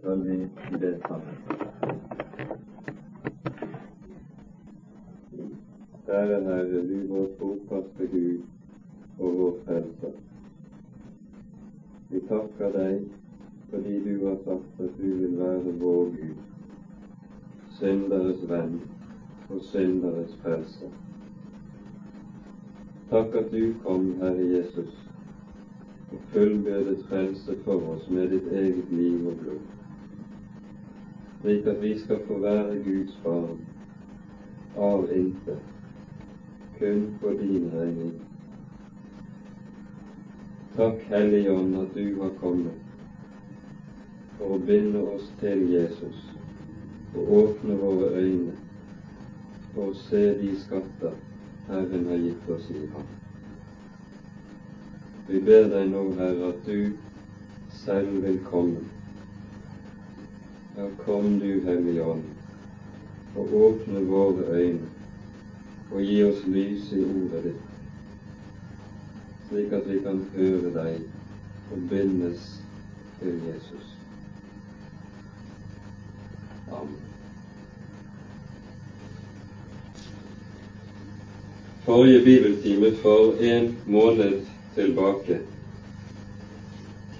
skal vi i det sammen. Kjære Herre, du vår trofaste Gud og vår Frelser. Vi takker deg fordi du har sagt at du vil være vår Gud, synderes venn og synderes frelser. Takk at du kom, Herre Jesus, og fullbyrdet frelse for oss med ditt eget liv og blod, slik at vi skal få være Guds barn av intet, kun på din regning. Takk, Hellige Ånd, at du har kommet for å binde oss til Jesus og åpne våre øyne for å se de skatter Herren har gitt oss i ham. Vi ber deg nå, Herre, at du selv vil komme. Ja, kom du, Hellige Ånd, og åpne våre øyne og gi oss lys i ordet ditt, slik at vi kan høre deg og bindes til Jesus. Amen. forrige bibeltime for en måned tilbake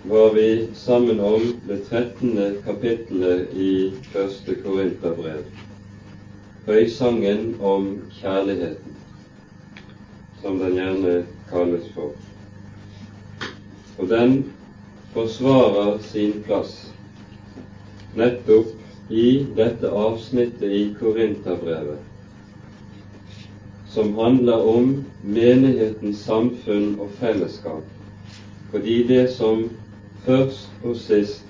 var vi sammen om det trettende kapittelet i første Korinterbrev, høysangen om kjærligheten, som den gjerne kalles for. Og den forsvarer sin plass nettopp i dette avsnittet i Korinterbrevet som handler om menighetens samfunn og fellesskap, fordi det som først og sist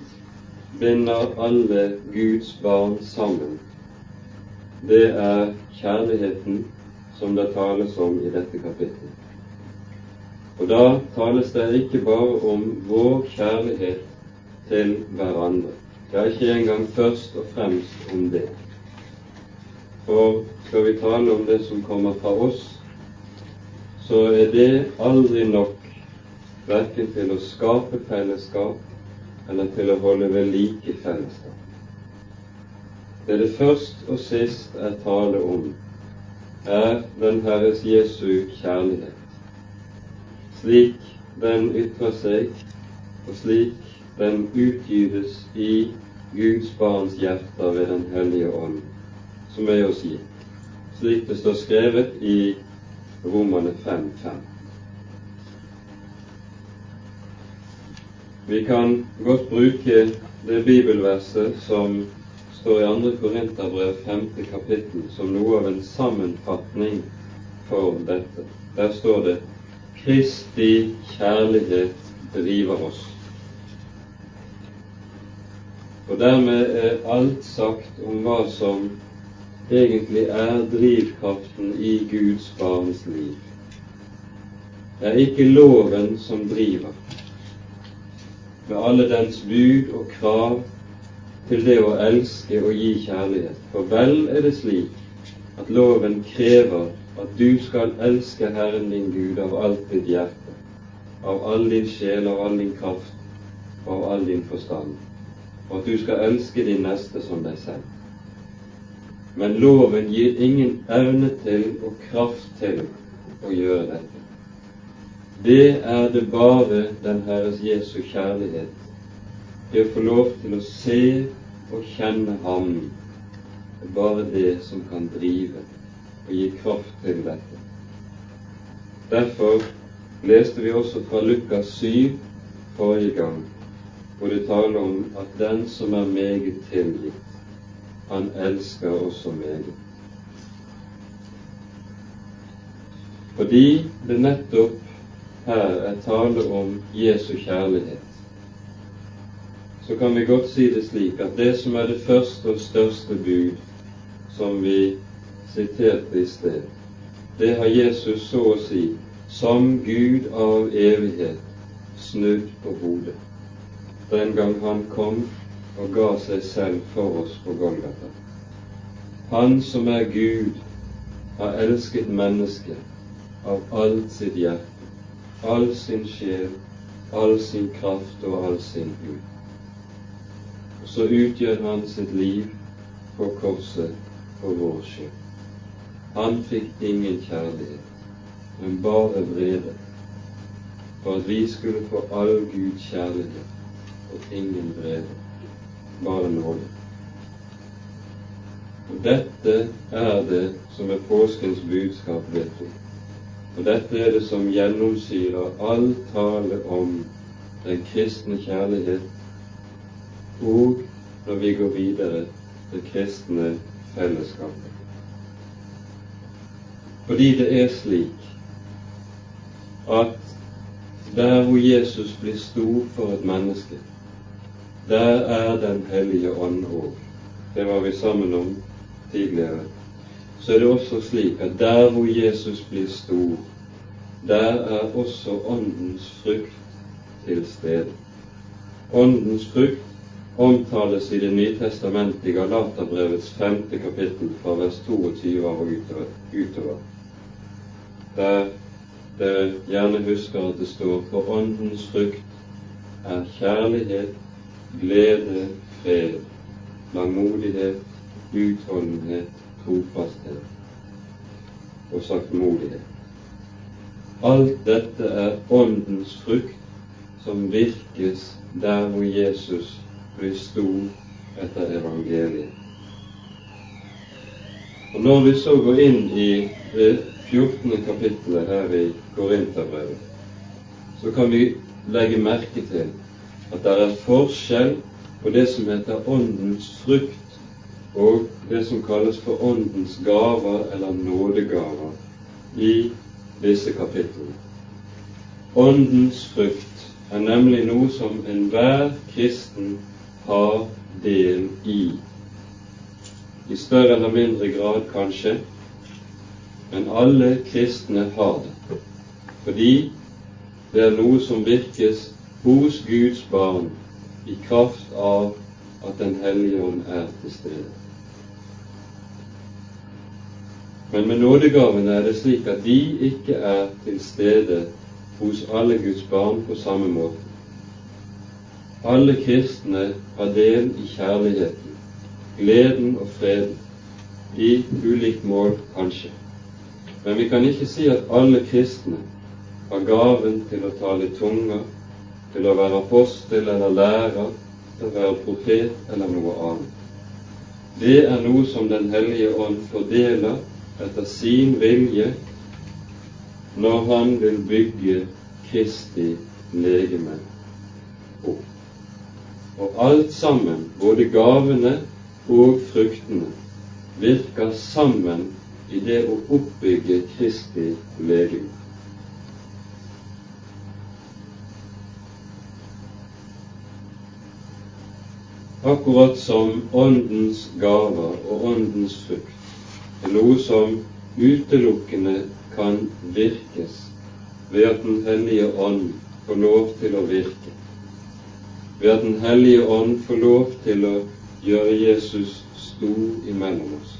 binder alle Guds barn sammen, det er kjærligheten som det tales om i dette kapittelet. Og da tales det ikke bare om vår kjærlighet til hverandre, Det er ikke engang først og fremst om det. For skal vi tale om det som kommer fra oss, så er det aldri nok verken til å skape fellesskap eller til å holde ved like fellesskap. Det det først og sist er tale om, er den Herres Jesu kjærlighet, slik den ytrer seg, og slik den utgives i Guds barns hjerter ved Den hellige ånd, som er oss gitt slik det står skrevet i Romane 5.5. Vi kan godt bruke det bibelverset som står i 2. Korinterbrev 5. kapittel, som noe av en sammenfatning for dette. Der står det Kristi kjærlighet driver oss. Og dermed er alt sagt om hva som egentlig er drivkraften i Guds barns liv. Det er ikke loven som driver, med alle dens bud og krav til det å elske og gi kjærlighet. For vel er det slik at loven krever at du skal elske Herren din Gud av alt ditt hjerte, av all din sjel, av all din kraft og av all din forstand, og at du skal elske din neste som deg selv. Men loven gir ingen evne til og kraft til å gjøre dette. Det er det bare den Herres Jesu kjærlighet, det å få lov til å se og kjenne Ham, det er bare det som kan drive og gi kraft til dette. Derfor leste vi også fra Lukas 7 forrige gang, hvor det taler om at den som er meget tilgitt, han elsker også meget. Fordi det nettopp her er tale om Jesu kjærlighet, så kan vi godt si det slik at det som er det første og største bud, som vi siterte i sted, det har Jesus så å si som Gud av evighet snudd på hodet. Den gang han kom og ga seg selv for oss på Golgata. Han som er Gud, har elsket mennesket av alt sitt hjerte, all sin sjel, all sin kraft og all sin Gud. så utgjør han sitt liv på korset for vår skyld. Han fikk ingen kjærlighet, men bare vrede, for at vi skulle få all Guds kjærlighet og ingen vrede, bare nåde. Og Dette er det som er påskens budskap, vet vi. Og dette er det som gjennomsyrer all tale om den kristne kjærlighet, og når vi går videre det kristne fellesskapet. Fordi det er slik at der hvor Jesus blir stor for et menneske, der er Den hellige ånd òg. Det var vi sammen om tidligere så er det også slik at der hvor Jesus blir stor, der er også Åndens frukt til stede. Åndens frukt omtales i Det nye testamentet i Galaterbrevets femte kapittel fra vers 22 og utover, der dere gjerne husker at det står for Åndens frukt er kjærlighet, glede, fred, langmodighet, utholdenhet, trofasthet og saktmodighet. Alt dette er Åndens frukt som virkes der hvor Jesus blir stor etter evangeliet. Og Når vi så går inn i det 14. kapittelet her i Korinterbrevet, så kan vi legge merke til at det er forskjell på det som heter åndens frukt, og det som kalles for Åndens gaver eller nådegaver i disse kapitlene. Åndens frukt er nemlig noe som enhver kristen har del i. I større eller mindre grad, kanskje, men alle kristne har det. Fordi det er noe som virkes hos Guds barn i kraft av at Den hellige ånd er til stede. Men med nådegavene er det slik at de ikke er til stede hos alle Guds barn på samme måte. Alle kristne har del i kjærligheten, gleden og freden, i ulikt mål kanskje. Men vi kan ikke si at alle kristne har gaven til å tale tunger, til å være apostel eller lærer, til å være profet eller noe annet. Det er noe som Den hellige ånd fordeler etter sin vilje når han vil bygge Kristi legeme opp. Og alt sammen, både gavene og fruktene, virker sammen i det å oppbygge Kristi legeme. Akkurat som Åndens gaver og Åndens frukt er noe som utelukkende kan virkes ved at Den hellige ånd får lov til å virke, ved at Den hellige ånd får lov til å gjøre Jesus stor imellom oss.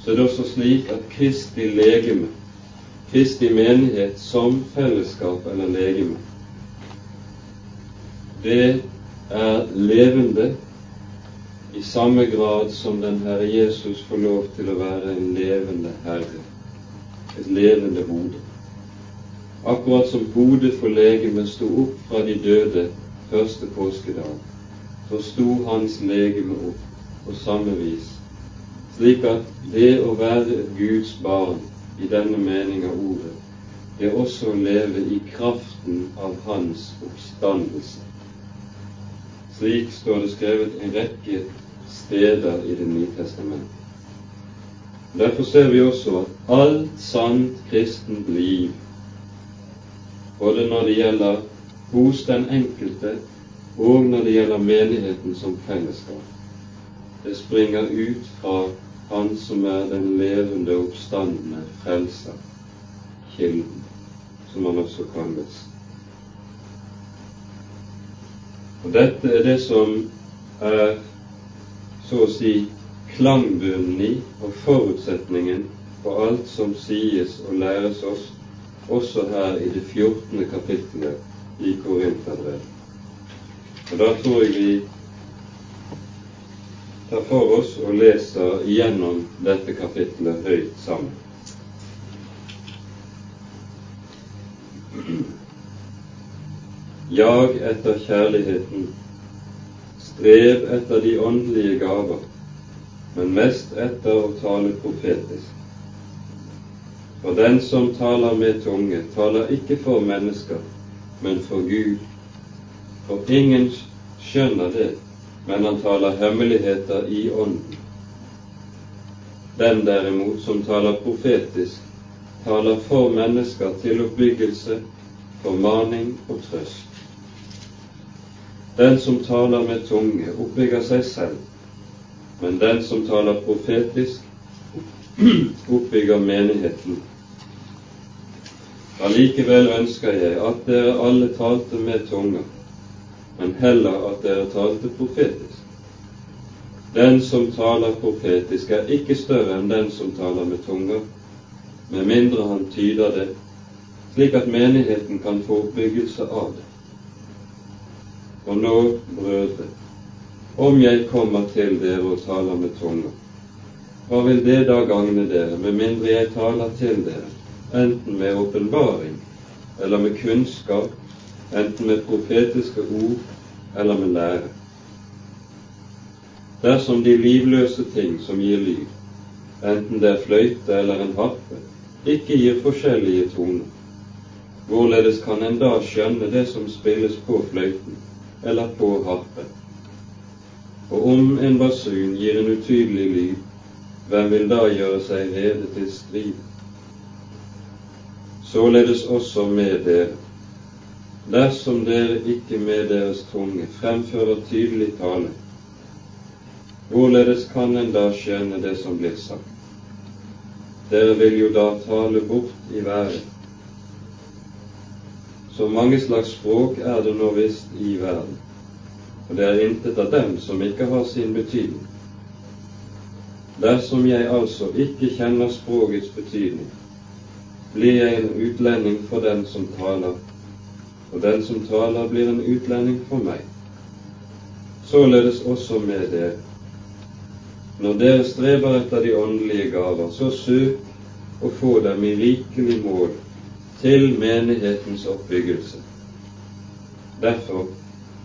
Så er det også slik at Kristi legeme, Kristi menighet som fellesskap eller legeme, det er levende i samme grad som den Herre Jesus får lov til å være en levende Herre, et levende hode. Akkurat som hodet for legemet sto opp fra de døde første påskedag, så sto hans legeme opp på samme vis, slik at det å være Guds barn i denne mening av ordet, det er også å leve i kraften av hans oppstandelse. Slik står det skrevet en rekke steder i Det nye testamentet. Derfor ser vi også at alt sant kristent liv, både når det gjelder hos den enkelte og når det gjelder menigheten som fellesskap, det springer ut fra Han som er den levende, oppstandende frelser, Kilden, som han også kalles. Og Dette er det som er så å si klangbunnen i og forutsetningen for alt som sies og læres oss, også her i det 14. kapittelet i Korinterbrevet. Og da tror jeg vi tar for oss og leser igjennom dette kapittelet høyt sammen. Jag etter kjærligheten, strev etter de åndelige gaver, men mest etter å tale profetisk. For den som taler med tunge, taler ikke for mennesker, men for Gud. For ingen skjønner det, men han taler hemmeligheter i ånden. Den derimot som taler profetisk, taler for mennesker til oppbyggelse, formaning og trøst. Den som taler med tunge, oppbygger seg selv, men den som taler profetisk, oppbygger menigheten. Allikevel ønsker jeg at dere alle talte med tunger, men heller at dere talte profetisk. Den som taler profetisk, er ikke større enn den som taler med tunger, med mindre han tyder det, slik at menigheten kan få oppbyggelse av det. Og nå, brødre, om jeg kommer til dere og taler med tunger, hva vil det da gagne dere, med mindre jeg taler til dere, enten med åpenbaring eller med kunnskap, enten med profetiske ord eller med lære? Dersom de livløse ting som gir lyd, enten det er fløyte eller en harpe, ikke gir forskjellige toner, hvorledes kan en da skjønne det som spilles på fløyten eller på harpe. Og om en basun gir en utydelig lyd, hvem vil da gjøre seg rede til strid? Således også med dere. Dersom dere ikke med deres tunge fremfører tydelig tale, hvorledes kan en da skjønne det som blir sagt? Dere vil jo da tale bort i været. Så mange slags språk er det nå visst i verden, og det er intet av dem som ikke har sin betydning. Dersom jeg altså ikke kjenner språkets betydning, blir jeg en utlending for den som taler, og den som taler, blir en utlending for meg. Således også med dere. Når dere streber etter de åndelige gaver, så søk å få dem i rikelig mål til menighetens oppbyggelse. Derfor,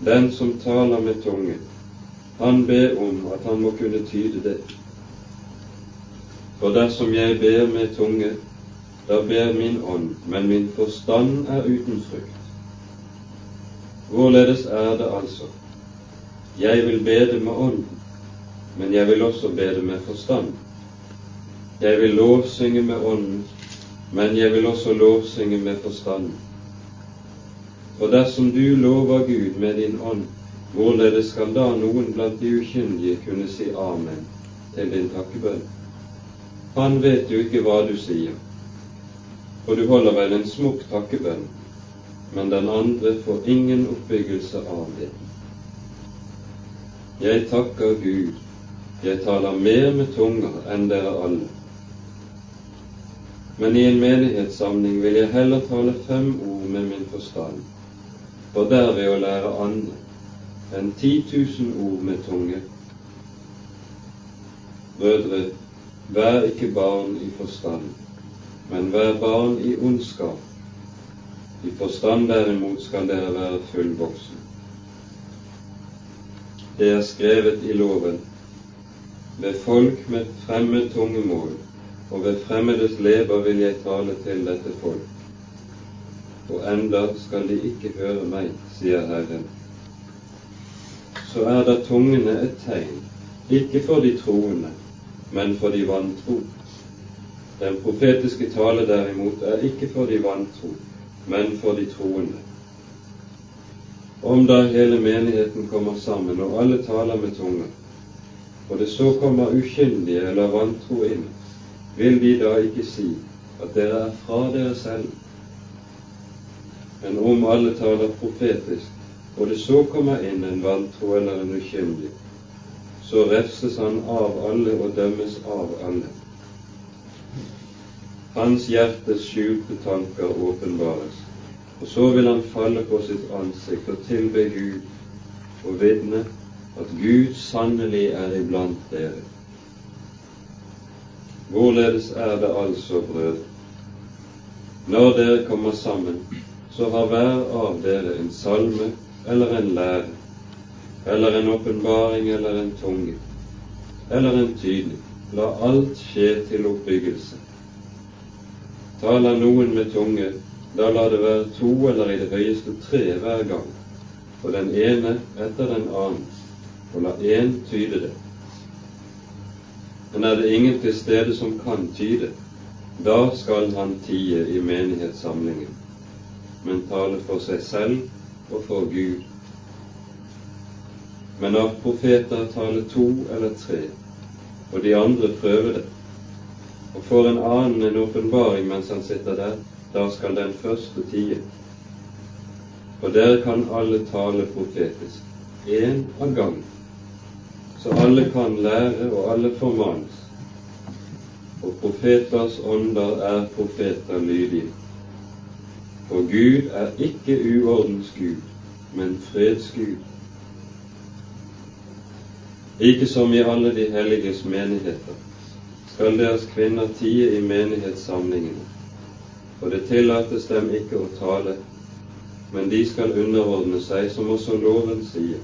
den som taler med tunge, han ber om at han må kunne tyde det. For dersom jeg ber med tunge, da ber min ånd, men min forstand er uten frykt. Hvorledes er det altså? Jeg vil bede med ånden, men jeg vil også bede med forstand. Jeg vil lovsynge med ånden, men jeg vil også lovsynge med forstand. For dersom du lover Gud med din ånd, hvorledes skal da noen blant de ukyndige kunne si amen til din takkebønn? Han vet jo ikke hva du sier, for du holder vel en smukk takkebønn, men den andre får ingen oppbyggelse av det. Jeg takker Gud, jeg taler mer med tunger enn dere alle men i en menighetssamling vil jeg heller tale fem ord med min forstand, for derved å lære andre, enn ti tusen ord med tunge. Brødre, vær ikke barn i forstand, men vær barn i ondskap. I forstand derimot skal dere være fullvoksen. Det er skrevet i loven ved folk med fremmed tungemål og ved fremmedes leber vil jeg tale til dette folk. Og enda skal de ikke høre meg, sier Herren. Så er da tungene et tegn, ikke for de troende, men for de vantro. Den profetiske tale derimot er ikke for de vantro, men for de troende. Om da hele menigheten kommer sammen, og alle taler med tunger, og det så kommer ukyndige eller vantro inn, vil de da ikke si at dere er fra dere selv? Men om alle taler profetisk, og det så kommer inn en vantro eller en ukyndig, så refses han av alle og dømmes av alle. Hans hjertes skjulte tanker åpenbares, og så vil han falle på sitt ansikt og tilbe Gud og vitne at Gud sannelig er iblant dere. Hvorledes er det altså, brødre? Når dere kommer sammen, så har hver av dere en salme eller en lære, eller en åpenbaring eller en tunge, eller en tydning. La alt skje til oppbyggelse. Taler noen med tunge, da la det være to eller i det høyeste tre hver gang, og den ene etter den annen, og la én tyde det. Men er det ingen til stede som kan tyde, da skal han tie i menighetssamlingen, men tale for seg selv og for Gud. Men av profeter taler to eller tre, og de andre prøver det. Og får en annen en åpenbaring mens han sitter der, da skal den første tie. For dere kan alle tale profetisk, én av gangen, så alle kan lære og alle formanes. Og profeters ånder er profeter lydige. For Gud er ikke uordens Gud, men freds Gud ikke som i alle de helliges menigheter, skal deres kvinner tie i menighetssamlingene, for det tillates dem ikke å tale, men de skal underordne seg, som også loven sier.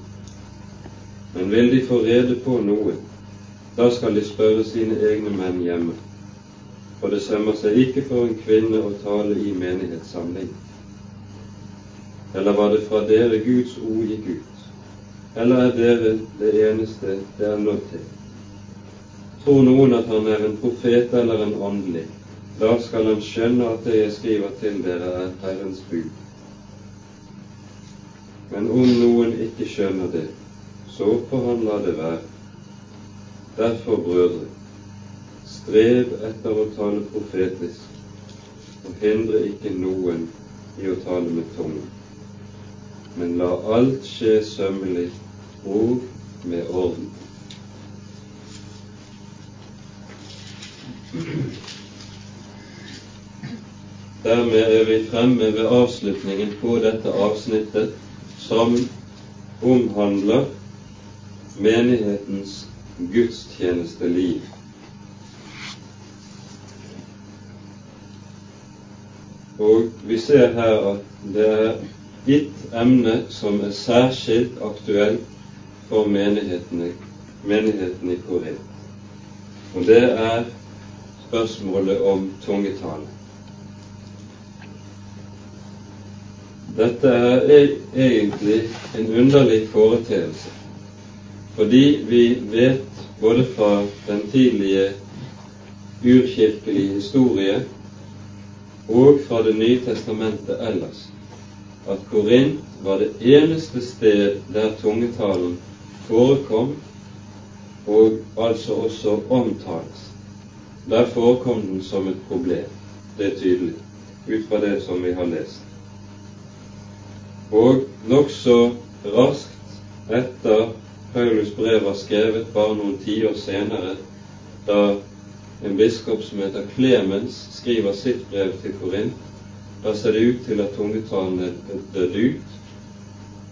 Men vil de få rede på noe, da skal de spørre sine egne menn hjemme, for det sømmer seg ikke for en kvinne å tale i menighetssamling. Eller var det fra dere Guds ord gikk ut? eller er dere det eneste det er nådd til? Tror noen at han er en profet eller en åndelig, da skal han skjønne at det jeg skriver til dere, er Herrens bud. Men om noen ikke skjønner det, så får han la det være. Derfor, brødre, strev etter å tale profetisk, og hindre ikke noen i å tale med tunge, Men la alt skje sømmelig og med orden. Dermed er vi fremme ved avslutningen på dette avsnittet som omhandler menighetens gudstjenesteliv. Og vi ser her at det er ett emne som er særskilt aktuelt for menigheten, i Korint. Og det er spørsmålet om tungetale. Dette er e- egentlig en underlig foreteelse, fordi vi vet både fra den tidlige urkirkelige historie og fra Det nye testamentet ellers at Korint var det eneste sted der tungetalen forekom og altså også omtales. Der forekom den som et problem. Det er tydelig ut fra det som vi har lest. Og nokså raskt etter Paulus brev var skrevet, bare noen tiår senere, da en biskop som heter Klemens skriver sitt brev til Korint, da ser det ut til at tungetalen er dødd ut,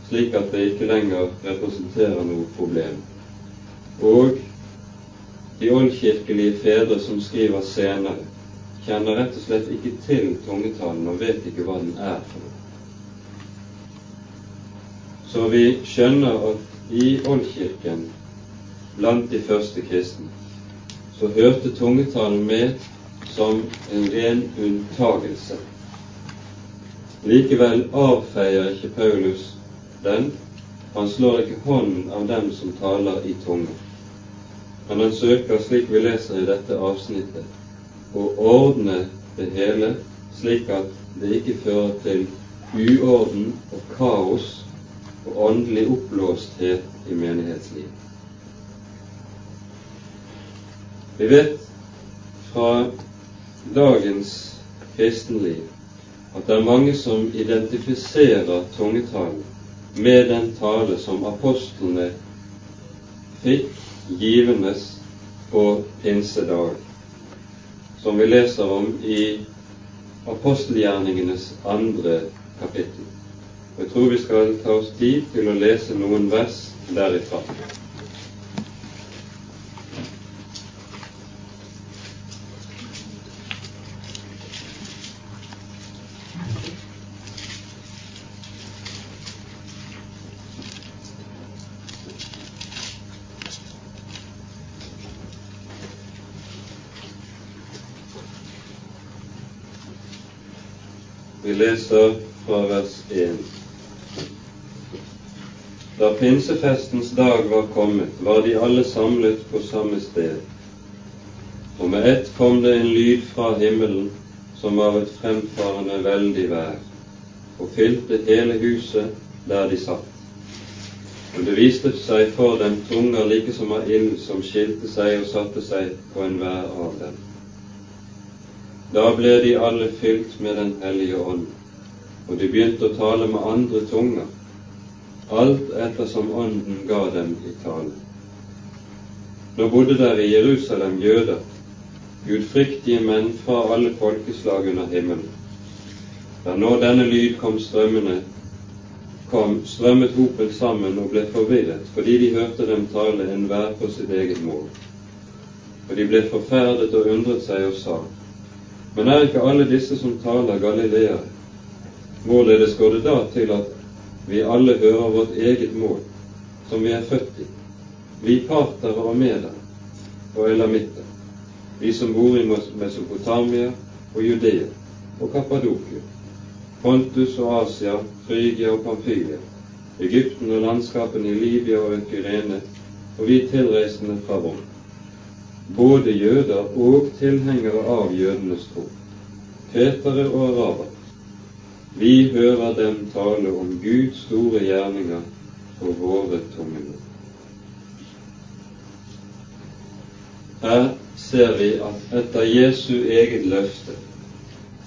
slik at det ikke lenger representerer noe problem. Og de oldkirkelige fedre som skriver senere, kjenner rett og slett ikke til tungetalen og vet ikke hva den er for noe. Så vi skjønner at i oldkirken, blant de første kristne, så hørte tungetalen med som en ren unntagelse. Likevel avfeier ikke Paulus den. Han slår ikke hånden av dem som taler i tunge. Men han søker, slik vi leser i dette avsnittet, å ordne det hele slik at det ikke fører til uorden og kaos og åndelig oppblåsthet i menighetslivet. Vi vet fra dagens kristenliv at det er mange som identifiserer tungetalen med den tale som apostlene fikk givendes på pinsedag, som vi leser om i apostelgjerningenes andre kapittel. Jeg tror vi skal ta oss tid til å lese noen vers derifra. Vi leser fra vers 1. Da pinsefestens dag var kommet, var de alle samlet på samme sted. Og med ett kom det en lyd fra himmelen som var et fremfarende veldig vær, og fylte hele huset der de satt. Og det viste seg for dem tunger like som av ild, som skilte seg og satte seg på enhver av dem. Da ble de alle fylt med Den hellige ånd, og de begynte å tale med andre tunger, alt ettersom Ånden ga dem i tale. Nå bodde der i Jerusalem jøder, gudfryktige menn fra alle folkeslag under himmelen. Da nå denne lyd kom strømmende, kom, strømmet hopen sammen og ble forvirret, fordi de hørte dem tale enhver på sitt eget mål. Og de ble forferdet og undret seg og sa:" Men er ikke alle disse som taler, galileere? Hvorledes går det da til at vi alle hører vårt eget mål, som vi er født i, vi partere og meder og elamitter, vi som bor i Mesopotamia og Judea og Kappadokia, Pontus og Asia, Frygia og Pamphylia, Egypten og landskapene i Libya og Økyrene, og vi tilreisende fra Rom. Både jøder og tilhengere av jødenes tro, fetere og arabere. Vi hører dem tale om Guds store gjerninger på våre tungemunner. Her ser vi at etter Jesu eget løfte,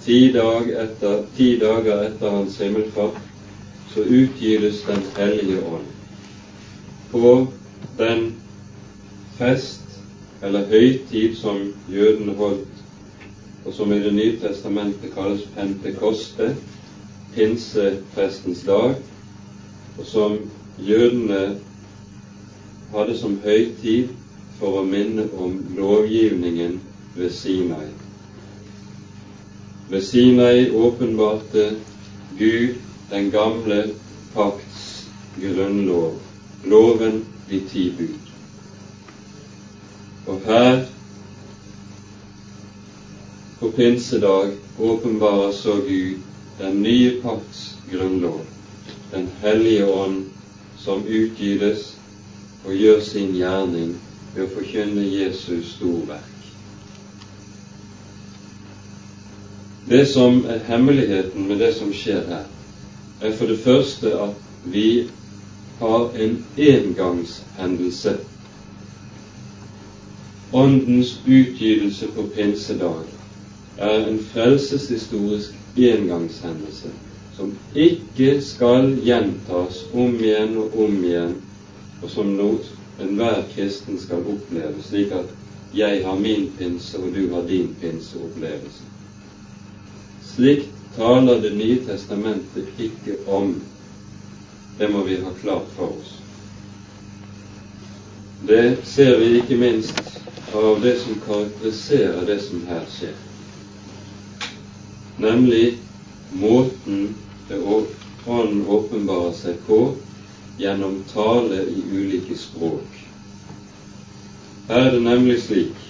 ti, dag etter, ti dager etter hans himmelfart, så utgytes Den hellige ånd på den fest eller høytid som jødene holdt, og som i Det nye testamentet kalles pentekoste, pinseprestens dag, og som jødene hadde som høytid for å minne om lovgivningen ved Sinai. Ved Sinai åpenbarte Gud den gamle pakts grunnlov, loven de ti bud. Og her på pinsedag åpenbarer så Gud den nye pakts grunnlov, Den hellige ånd, som utgytes og gjør sin gjerning ved å forkynne Jesus storverk. Det som er hemmeligheten med det som skjer her, er for det første at vi har en engangshendelse Åndens utgytelse på pinsedag er en frelseshistorisk engangshendelse som ikke skal gjentas om igjen og om igjen, og som enhver kristen skal oppleve, slik at jeg har min pinse og du har din pinseopplevelse. Slikt taler Det nye testamentet ikke om. Det må vi ha klart for oss. Det ser vi ikke minst av det som karakteriserer det som her skjer, nemlig måten Ånden åpenbarer seg på gjennom tale i ulike språk. Her er det nemlig slik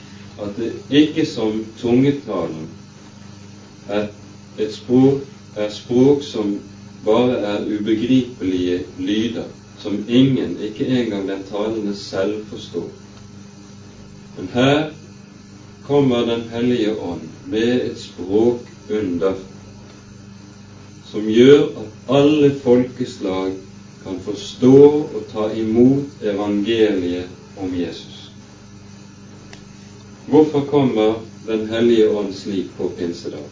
at det ikke som tungetalen er et språk, er språk som bare er ubegripelige lyder, som ingen, ikke engang den talende selv, forstår. Men her kommer Den hellige ånd med et språkunder som gjør at alle folkeslag kan forstå og ta imot evangeliet om Jesus. Hvorfor kommer Den hellige ånd slik på pinsedag?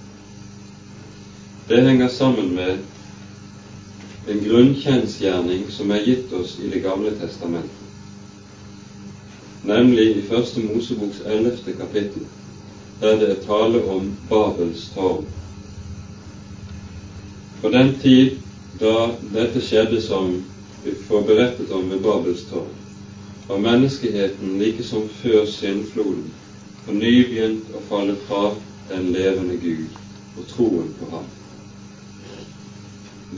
Det henger sammen med en grunnkjensgjerning som er gitt oss i Det gamle testamentet nemlig i Første Moseboks ellevte kapittel, der det er tale om Babels tårn. På den tid da dette skjedde som vi får berettet om ved Babels tårn, var menneskeheten like som før syndfloden på ny begynt å falle fra den levende Gud og troen på ham.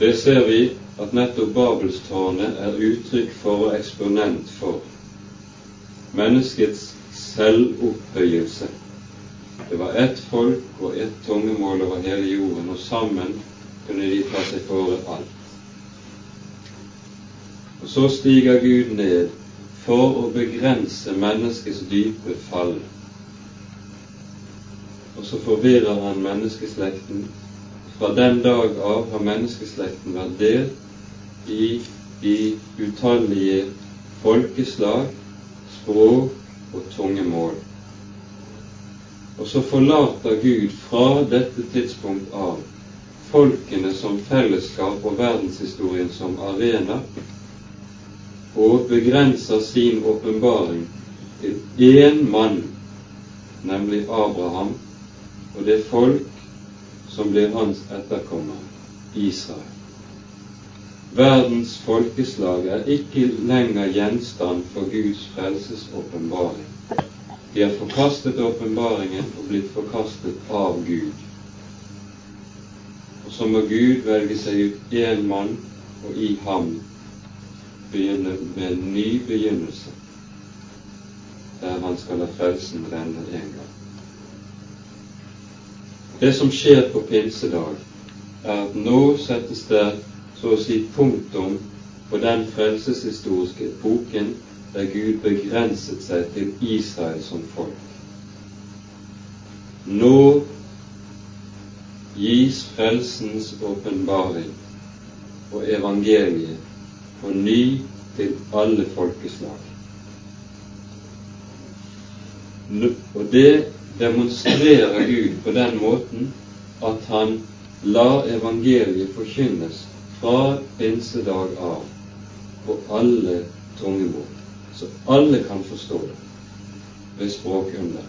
Det ser vi at nettopp Babelstårnet er uttrykk for og eksponent for menneskets selvopphøyelse. Det var ett folk og ett tungemål over hele jorden, og sammen kunne de ta seg fore alt. Og så stiger Gud ned for å begrense menneskets dype fall. Og så forvirrer han menneskeslekten. Fra den dag av har menneskeslekten vært delt i de utallige folkeslag språk og tungemål. Og så forlater Gud fra dette tidspunkt av folkene som fellesskap og verdenshistorien som arena, og begrenser sin åpenbaring til én mann, nemlig Abraham, og det folk som blir hans etterkommer, Israel. Verdens folkeslag er ikke lenger gjenstand for Guds frelsesåpenbaring. De har forkastet åpenbaringen og blitt forkastet av Gud. Og så må Gud velge seg ut én mann, og i ham begynne med en ny begynnelse, der han skal la frelsen renne en gang. Det som skjer på pinsedag, er at nå settes det så å si punktum på den frelseshistoriske epoken der Gud begrenset seg til Israel som folk. Nå gis frelsens åpenbaring og evangeliet på ny til alle folkeslag. Og det demonstrerer Gud på den måten at han lar evangeliet forkynnes fra pinsedag av på alle tungemål, så alle kan forstå det ved språkunder.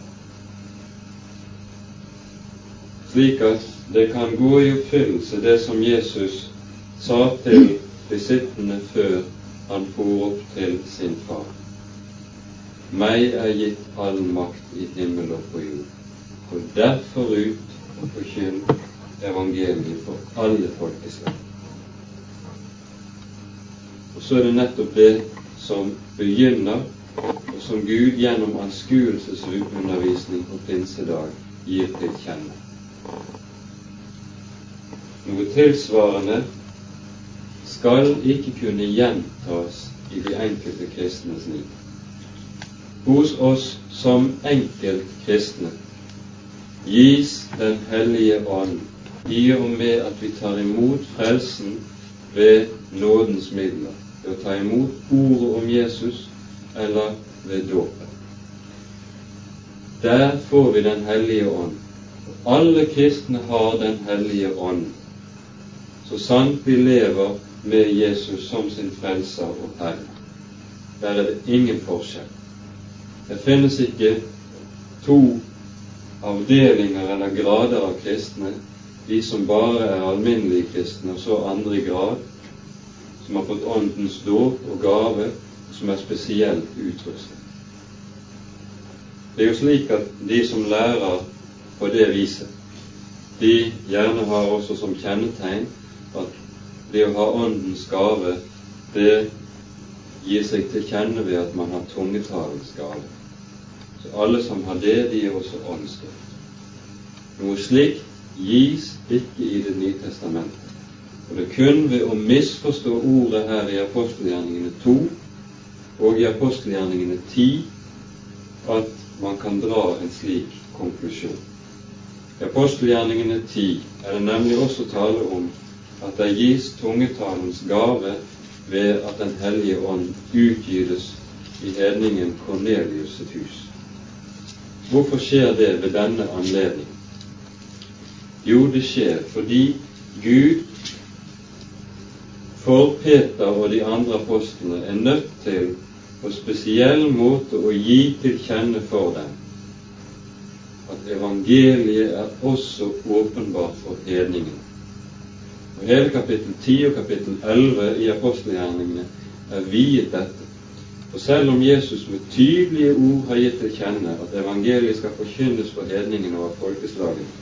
Slik at det kan gå i oppfyllelse det som Jesus sa til besittende før han for opp til sin far. Meg er gitt all makt i himmel og på jord. Gå derfor ut og forkynn evangeliet for alle folkeslag. Og så er det nettopp det som begynner, og som Gud gjennom anskuelsesundervisning på pinsedag gir til kjenne. Noe tilsvarende skal ikke kunne gjentas i de enkelte kristnes liv. Hos oss som enkeltkristne gis Den hellige ånd i og med at vi tar imot frelsen ved nådens midler ved å ta imot ordet om Jesus eller ved dåpen. Der får vi Den hellige ånd. Alle kristne har Den hellige ånd, så sant vi lever med Jesus som sin frelser og Herre. Der er det ingen forskjell. Det finnes ikke to avdelinger eller grader av kristne, de som bare er alminnelige kristne, og så andre i grad, som har fått Åndens dåp og gave, som er spesielt utrustet. Det er jo slik at de som lærer på det viset, de gjerne har også som kjennetegn at det å ha Åndens gave, det gir seg til kjenne ved at man har tungetalens gave. Så alle som har det, de er også åndsdøpt. Noe slikt gis ikke i Det nye testamentet. Og det er kun ved å misforstå ordet her i apostelgjerningene 2 og i apostelgjerningene 10 at man kan dra en slik konklusjon. I apostelgjerningene 10 er det nemlig også tale om at det gis tungetalens gave ved at Den hellige ånd utgytes i hedningen Kornelius sitt hus. Hvorfor skjer det ved denne anledning? Jo, det skjer fordi Gud for Peter og de andre apostlene er nødt til på spesiell måte å gi til kjenne for dem at evangeliet er også åpenbart for hedningene. Og Hele kapittel 10 og kapittel 11 i apostelgjerningene er viet dette. For selv om Jesus med tydelige ord har gitt til kjenne at evangeliet skal forkynnes for hedningene og folkeslagene,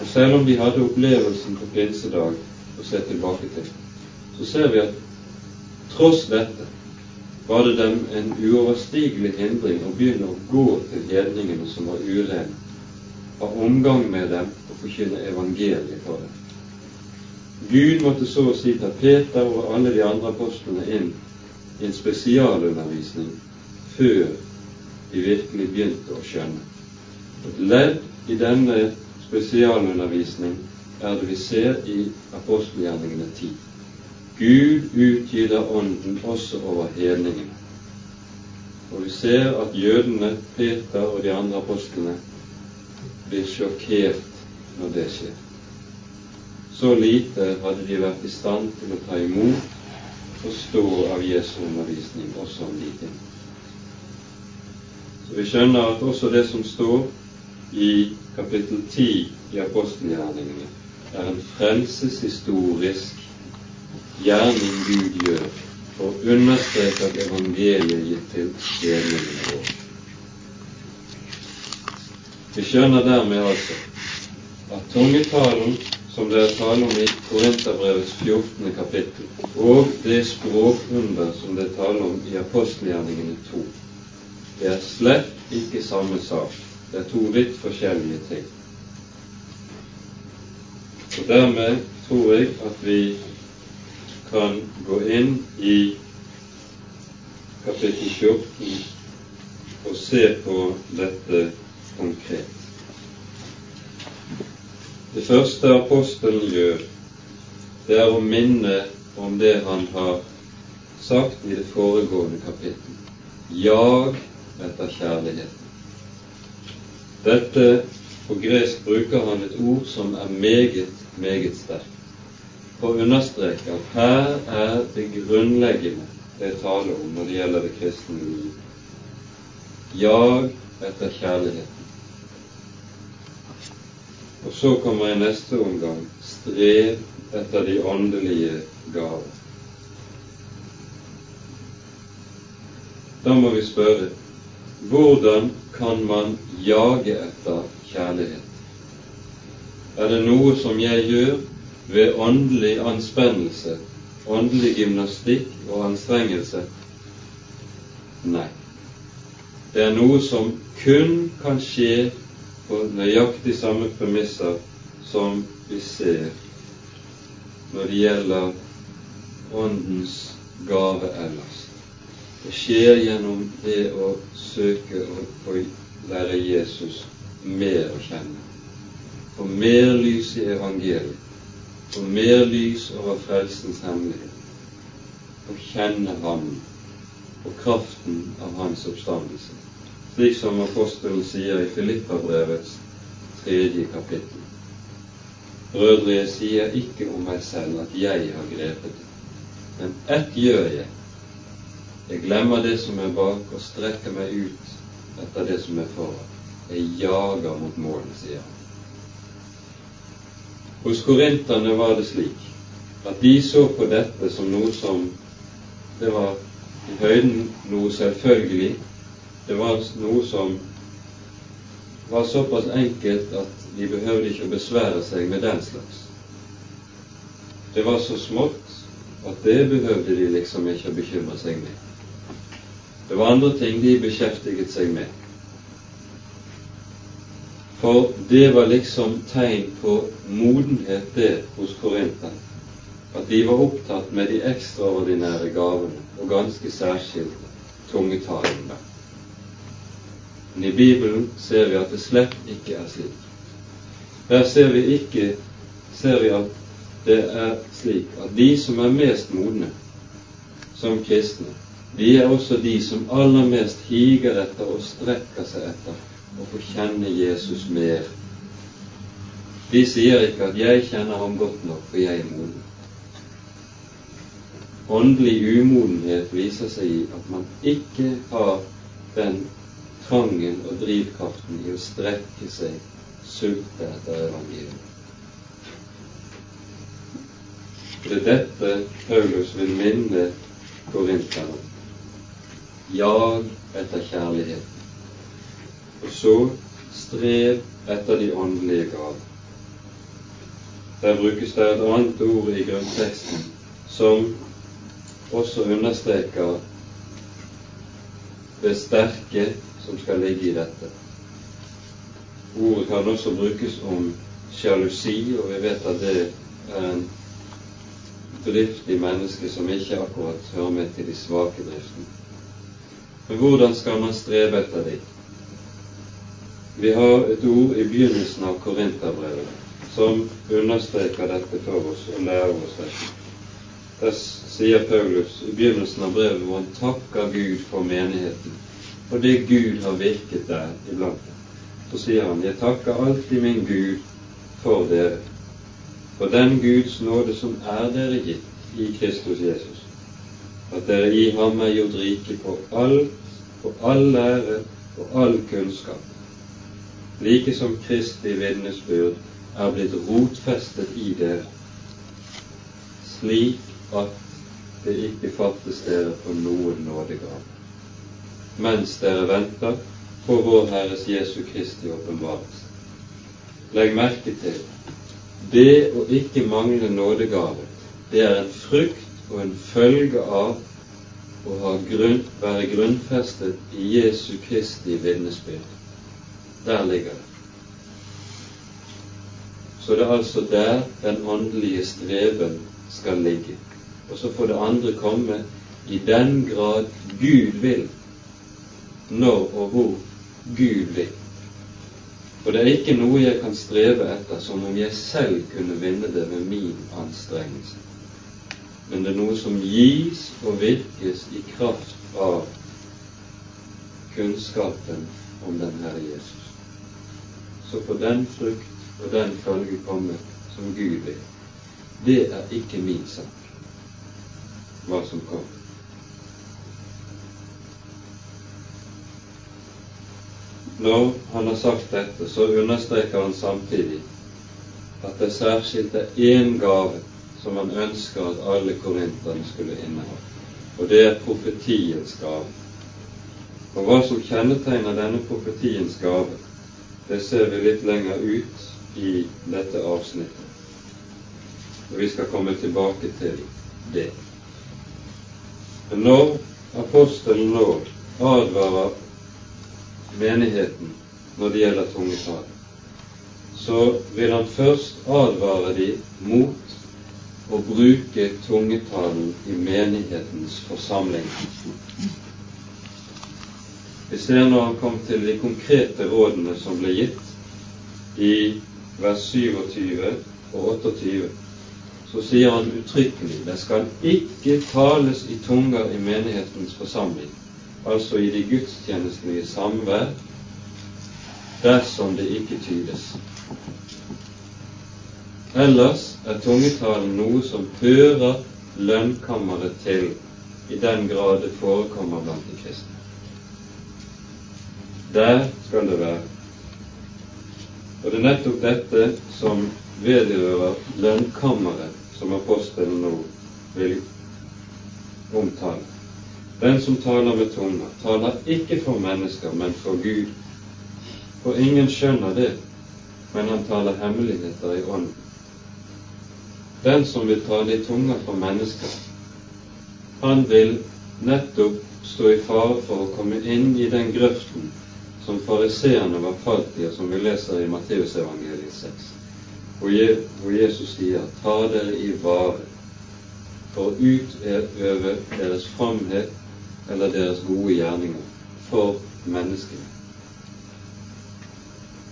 og selv om de hadde opplevelsen på pinsedag å se tilbake til, så ser vi at tross dette var det dem en uoverstigelig hindring å begynne å gå til hedningene som var urene, ha omgang med dem og forkynne evangeliet for dem. Gud måtte så å si ta Peter og alle de andre apostlene inn i en spesialundervisning før de virkelig begynte å skjønne. Et ledd i denne spesialundervisning er det vi ser i apostelgjerningene 10. Gud utgyter Ånden også over hedningene. Og vi ser at jødene, Peter og de andre apostlene blir sjokkert når det skjer. Så lite hadde de vært i stand til å ta imot og stå av Jesu undervisning også om de ting. Så vi skjønner at også det som står i kapittel 10 i apostelgjerningene, er en frelseshistorisk gjerning Gud gjør for å understreke at evangeliet gitt til hedningene våre. Vi skjønner dermed altså at tungetalen som det er tale om i Korinterbrevets 14. kapittel, og det språkunder som det er tale om i apostelgjerningene 2, det er slett ikke samme sak. Det er to vidt forskjellige ting. Og Dermed tror jeg at vi kan gå inn i kapittel 14 og se på dette konkret. Det første apostelen gjør, det er å minne om det han har sagt i det foregående kapittel. Jag etter kjærligheten. Dette På gresk bruker han et ord som er meget, meget sterkt, for å understreke at her er det grunnleggende det er tale om når det gjelder det kristne liv. Jag etter kjærligheten. Og så kommer i neste omgang strev etter de åndelige gaver. Da må vi spørre hvordan kan man jage etter kjærlighet? Er det noe som jeg gjør ved åndelig anspennelse, åndelig gymnastikk og anstrengelse? Nei. Det er noe som kun kan skje på nøyaktig samme premisser som vi ser når det gjelder Åndens gave ellers. Det skjer gjennom det å søke å lære Jesus mer å kjenne. Få mer lys i evangeliet. Få mer lys over frelsens hemmelighet. og kjenne Ham og kraften av Hans oppstandelse slik som apostelen sier i Filippabrevets tredje kapittel. Brødre, jeg sier ikke om meg selv at jeg har grepet det, men ett gjør jeg. Jeg glemmer det som er bak, og strekker meg ut etter det som er foran. Jeg jager mot målet, sier han. Hos korinterne var det slik at de så på dette som noe som det var i høyden noe selvfølgelig, det var noe som var såpass enkelt at de behøvde ikke å besvære seg med den slags. Det var så smått at det behøvde de liksom ikke å bekymre seg med. Det var andre ting de beskjeftiget seg med. For det var liksom tegn på modenhet, det, hos korinterne. At de var opptatt med de ekstraordinære gavene, og ganske særskilt tungetalene. Men i Bibelen ser vi at det slett ikke er slik. Der ser vi ikke ser vi at det er slik at de som er mest modne som kristne, de er også de som aller mest higer etter og strekker seg etter å få kjenne Jesus mer. De sier ikke at 'jeg kjenner ham godt nok, for jeg er moden'. Åndelig umodenhet viser seg i at man ikke har den trangen og drivkraften i å strekke seg, sulte etter evangeliet. Det er dette Paulus vil minne korinterne. Jag etter kjærligheten. Og så strev etter de åndelige gaver. Der brukes det et annet ord i grunnteksten som også understreker det sterke som skal ligge i dette. Ordet kan også brukes om sjalusi, og vi vet at det er en driftig menneske som ikke akkurat hører med til de svake driftene. Men hvordan skal man strebe etter dem? Vi har et ord i begynnelsen av Korinterbrevet som understreker dette for oss og lærer oss dette. Der sier Paulus i begynnelsen av brevet hvor han takker Gud for menigheten, og det Gud har virket der iblant dem. Så sier han, jeg takker alltid min Gud for dere, for den Guds nåde som er dere gitt i Kristus Jesus, at dere i ham er gjort rike på all, på all lære og all kunnskap, like som Kristi vitnesbyrd er blitt rotfestet i dere, slik at det ikke fattes dere på noen nådegave, mens dere venter på vår Herres Jesu Kristi åpenbarelse. Legg merke til det å ikke mangle nådegave, det er en frukt og en følge av å grunn, være grunnfestet i Jesu Kristi vitnesbyrd. Der ligger det. Så det er altså der den åndelige streben skal ligge. Og så får det andre komme i den grad Gud vil, når og hvor Gud vil. For det er ikke noe jeg kan streve etter som om jeg selv kunne vinne det ved min anstrengelse. Men det er noe som gis og virkes i kraft av kunnskapen om den Herre Jesus. Så får den frukt og den følge komme som Gud vil. Det er ikke min sak, hva som kommer. Når han har sagt dette, så understreker han samtidig at det særskilt er én gave som han ønsker at alle korinterne skulle inneha, og det er profetiens gave. Og hva som kjennetegner denne profetiens gave, det ser vi litt lenger ut i dette avsnittet. Og vi skal komme tilbake til det. Men når apostelen nå advarer menigheten når det gjelder tungetale, så vil han først advare dem mot å bruke tungetalen i menighetens forsamling. Vi ser når han kom til de konkrete rådene som ble gitt i vers 27 og 28, så sier han uttrykkelig det skal ikke tales i tunger i menighetens forsamling, altså i de gudstjenestelige samvær, dersom det ikke tydes. Ellers er tungetalen noe som hører lønnkammeret til, i den grad det forekommer blant de kristne. Der skal det være. Og det er nettopp dette som vedrører lønnkammeret, som apostelen nå vil omtale. Den som taler med tunga, taler ikke for mennesker, men for Gud. For ingen skjønner det, men han taler hemmeligheter i ånden. Den som vil tale i tunga for mennesker, han vil nettopp stå i fare for å komme inn i den grøften som fariseerne var falt i, og som vi leser i Matteusevangeliet 6, hvor Jesus sier ta dere i vare for utøve deres framhet eller deres gode gjerninger for menneskene.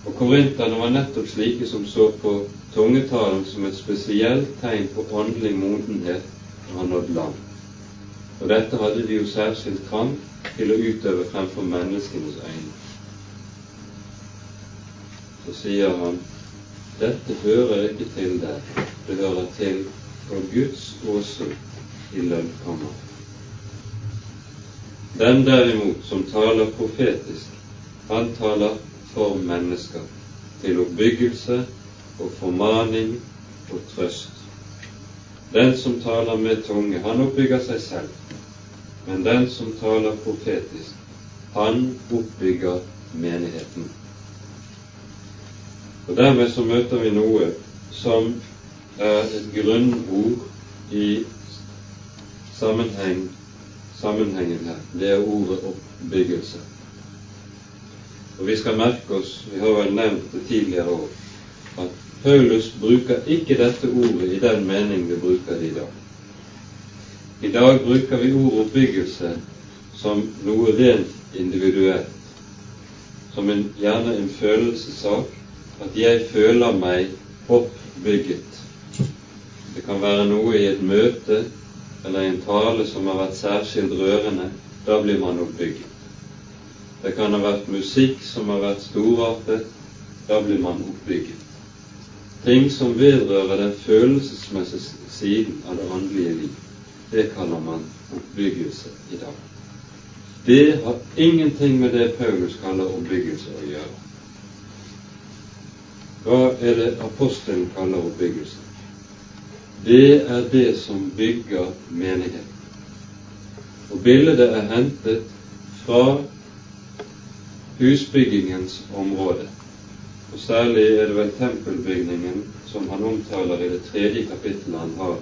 Og Korinterne var nettopp slike som så på tungetalen som et spesielt tegn på åndelig modenhet når han nådde land. Og dette hadde de jo særskilt trang til å utøve fremfor menneskenes øyne så sier han dette hører ikke til deg, det hører til for Guds åsyn i lønnkammeret. Den derimot som taler profetisk, han taler for mennesker, til oppbyggelse og formaning og trøst. Den som taler med tunge, han oppbygger seg selv, men den som taler profetisk, han oppbygger menigheten. Og Dermed så møter vi noe som er et grunnord i sammenheng, sammenhengen her. Det er ordet oppbyggelse. Og vi skal merke oss, vi har vel nevnt det tidligere òg, at Paulus bruker ikke dette ordet i den mening vi bruker det i dag. I dag bruker vi ordet oppbyggelse som noe rent individuelt, som en, gjerne en følelsessak, at jeg føler meg oppbygget. Det kan være noe i et møte eller i en tale som har vært særskilt rørende. Da blir man oppbygget. Det kan ha vært musikk som har vært storartet. Da blir man oppbygget. Ting som vedrører den følelsesmessige siden av det åndelige liv, det kaller man oppbyggelse i dag. Det har ingenting med det Paulus kaller oppbyggelse å gjøre. Hva er det apostelen kaller oppbyggelse? Det er det som bygger menighet. Og bildet er hentet fra husbyggingens område. Og Særlig er det vel tempelbygningen som han omtaler i det tredje kapittelet han har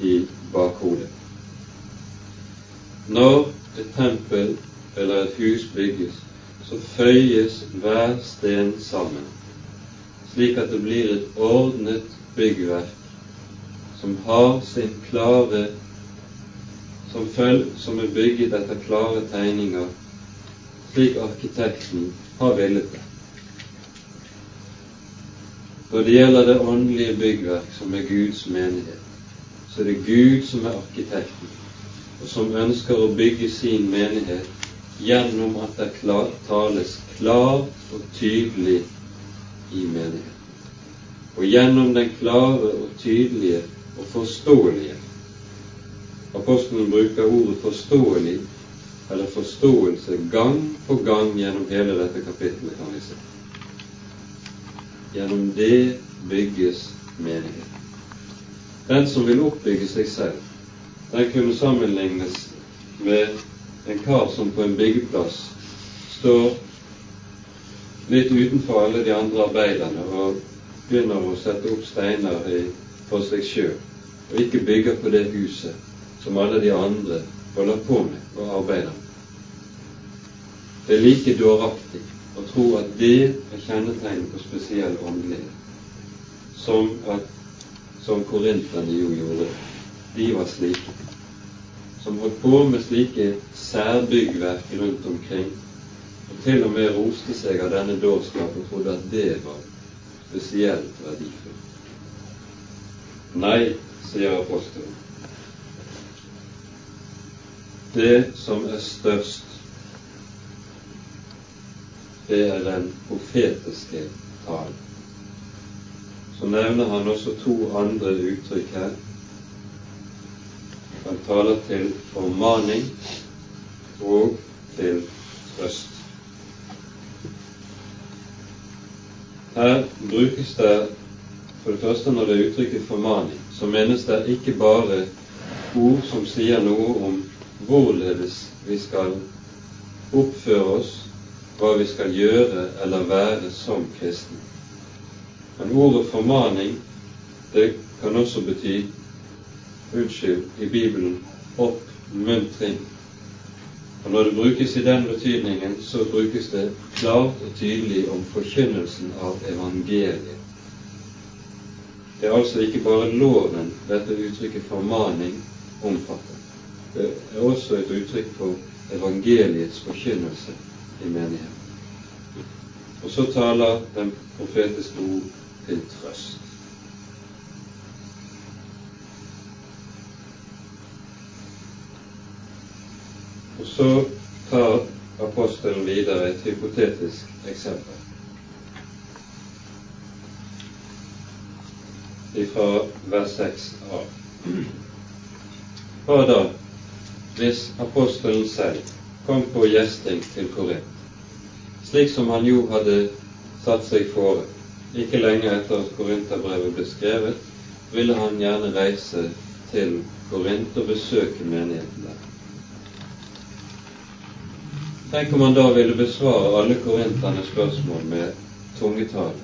i bakhodet. Når et tempel eller et hus bygges, så føyes hver sten sammen, slik at det blir et ordnet byggverk som har sin klare som, følg, som er bygget etter klare tegninger slik arkitekten har villet det. Når det gjelder det åndelige byggverk, som er Guds menighet, så er det Gud som er arkitekten, og som ønsker å bygge sin menighet gjennom at det tales klart og tydelig i menigheten. Og gjennom den klare og tydelige og forståelige Apostelen bruker ordet 'forståelig' eller forståelse gang på gang gjennom hele dette kapittelet, kan vi se. Gjennom det bygges menighet. Den som vil oppbygge seg selv, den kunne sammenlignes med en kar som på en byggeplass står litt utenfor alle de andre arbeiderne og begynner å sette opp steiner for seg sjøl, og ikke bygger på det huset som alle de andre holder på med og arbeider med. Det er like dåraktig å tro at det er kjennetegnet på spesiell åndelighet, som, at, som korinterne jo gjorde. De var slike, som holdt på med slike særbyggverk rundt omkring, og til og med roste seg av denne dårskap og trodde at det var spesielt verdifullt. Nei, sier apostelen. Det som er størst det er den profetiske talen. Så nevner han også to andre uttrykk her. Han taler til formaning og til trøst. Her brukes det for det første når det er uttrykket formaning, så menes det ikke bare ord som sier noe om hvorledes vi skal oppføre oss hva vi skal gjøre eller være som kristne. Men ordet formaning, det kan også bety unnskyld, i Bibelen oppmuntring. Og Når det brukes i den betydningen, så brukes det klart og tydelig om forkynnelsen av evangeliet. Det er altså ikke bare loven dette uttrykket formaning omfatter. Det er også et uttrykk for evangeliets forkynnelse i menigheten. Og så taler den profetiske ord til trøst. Og så tar apostelen videre et hypotetisk eksempel fra vers 6 av. Hva da hvis apostelen selv kom på gjesting til Korint, slik som han jo hadde satt seg fore. Ikke lenge etter at Korinterbrevet ble skrevet, ville han gjerne reise til Korint og besøke menigheten der. Tenk om han da ville besvare alle korinternes spørsmål med tungetall.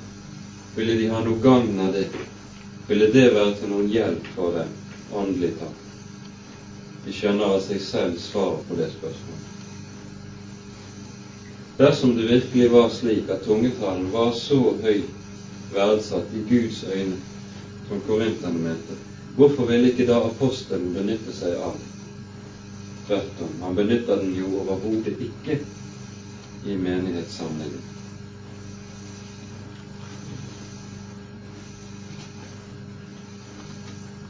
Ville de ha noe gagn av det? Ville det være til noen hjelp for dem, åndelig talt? De skjønner av seg selv svaret på det spørsmålet. Dersom det virkelig var slik at tungetalen var så høyt verdsatt i Guds øyne som korinterne mente, hvorfor ville ikke da apostelen benytte seg av det? Tvert om, han benytter den jo overhodet ikke i menighetssamlingen.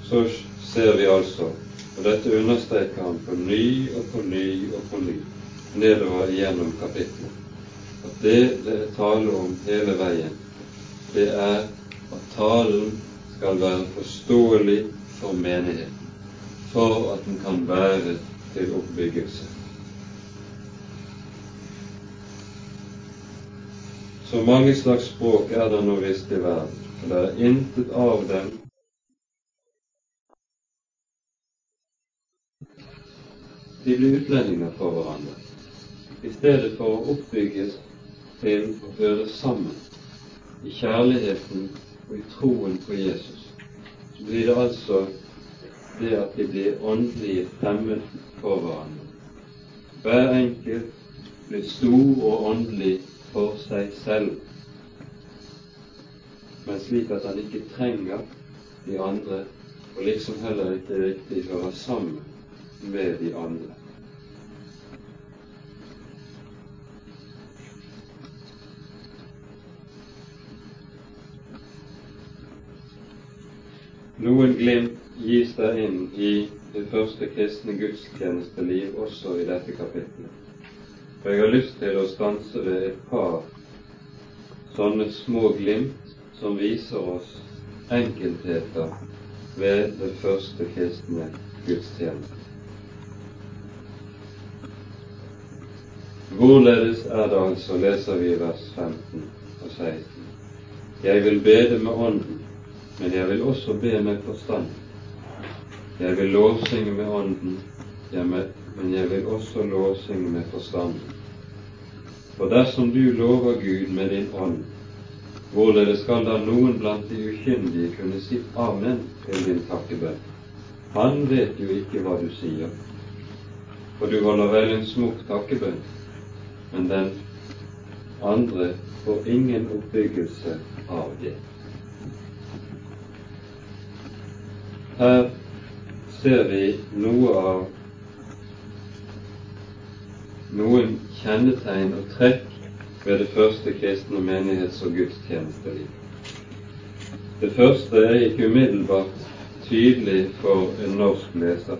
Så ser vi altså, og dette understreker han på ny og på ny og på ny nedover gjennom kapitlet, at det det er tale om hele veien, det er at talen skal være forståelig for menigheten, for at den kan være til oppbyggelse. Så mange slags språk er det nå visst i verden, og det er intet av dem De blir utlendinger for hverandre, i stedet for å oppbygges til å høre sammen i kjærligheten og i troen på Jesus. Så blir det altså det at de blir åndelig fremmed for hverandre. Hver enkelt blir stor og åndelig for seg selv, men slik at han ikke trenger de andre, og liksom heller ikke riktig hører sammen med de andre. Noen glimt gis der inn i det første kristne gudstjenesteliv også i dette kapitlet. For jeg har lyst til å stanse ved et par sånne små glimt som viser oss enkeltheter ved det første kristne gudstjeneste. Hvorledes er det altså, leser vi vers 15 og 16. Jeg vil bede med Ånden, men jeg vil også be med forstand. Jeg vil lovsynge med Ånden, men jeg vil også lovsynge med forstanden. For dersom du lover Gud med din ånd, hvorledes skal da noen blant de ukyndige kunne si amen til din takkebønn? Han vet jo ikke hva du sier, for du holder vel en smukk takkebønn, men den andre får ingen oppbyggelse av det. Her ser vi noe av noen kjennetegn og trekk ved det første kristne menighets- og gudstjenesteliv. Det første er ikke umiddelbart tydelig for en norsk leser,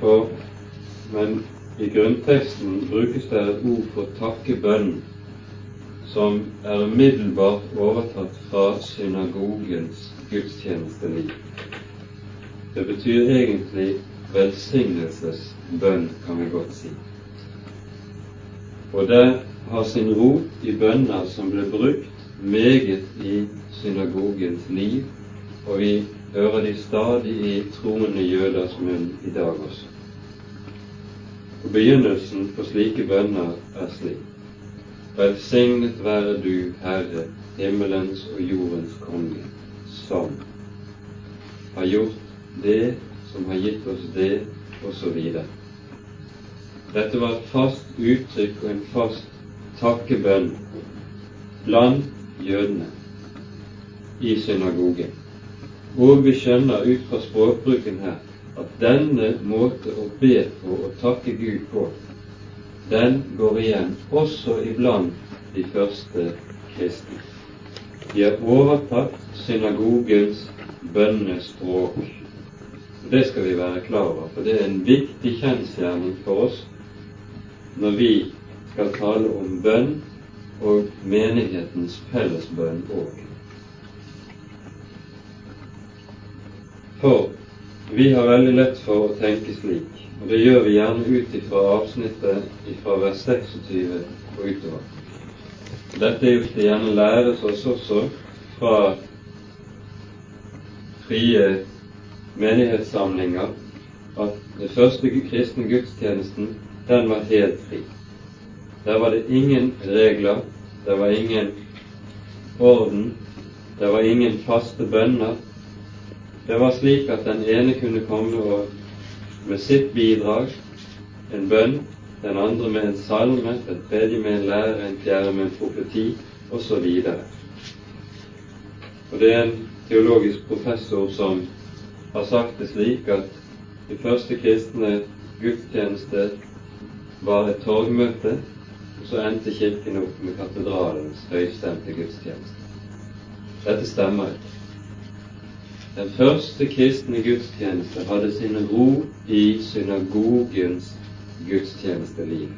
for, men i grunnteksten brukes det et ord for takkebønn som er umiddelbart overtatt fra synagogens gudstjenesteliv. Det betyr egentlig velsignelsesbønn, kan vi godt si. Og det har sin rot i bønner som ble brukt meget i synagogens liv, og vi hører de stadig i troende jøders munn i dag også. Og Begynnelsen på slike bønner er slik. Velsignet være du, Herre, himmelens og jordens konge, som har gjort det som har gitt oss det, osv. Dette var et fast uttrykk og en fast takkebønn blant jødene i synagogen. Og vi skjønner ut fra språkbruken her at denne måte å be på og takke Gud på, den går igjen også iblant de første kristne. De har overtatt synagogens bønnespråk det skal vi være klar over, for det er en viktig kjensgjerning for oss når vi skal tale om bønn og menighetens fellesbønn òg. For vi har veldig lett for å tenke slik, og det gjør vi gjerne ut ifra avsnittet fra vers 26 og utover. Dette er jo gjerne læres oss også fra frie menighetssamlinger at den første kristne gudstjenesten, den var helt fri. Der var det ingen regler, der var ingen orden, der var ingen faste bønner. Det var slik at den ene kunne komme og med sitt bidrag, en bønn, den andre med en salme, den tredje med en lære, en fjerde med en profeti, osv. Og det er en teologisk professor som har sagt det slik at de første kristne gudstjeneste var et torgmøte, og så endte Kirken opp med katedralens høystemte gudstjeneste. Dette stemmer ikke. Den første kristne gudstjeneste hadde sin ro i synagogens gudstjenesteliv.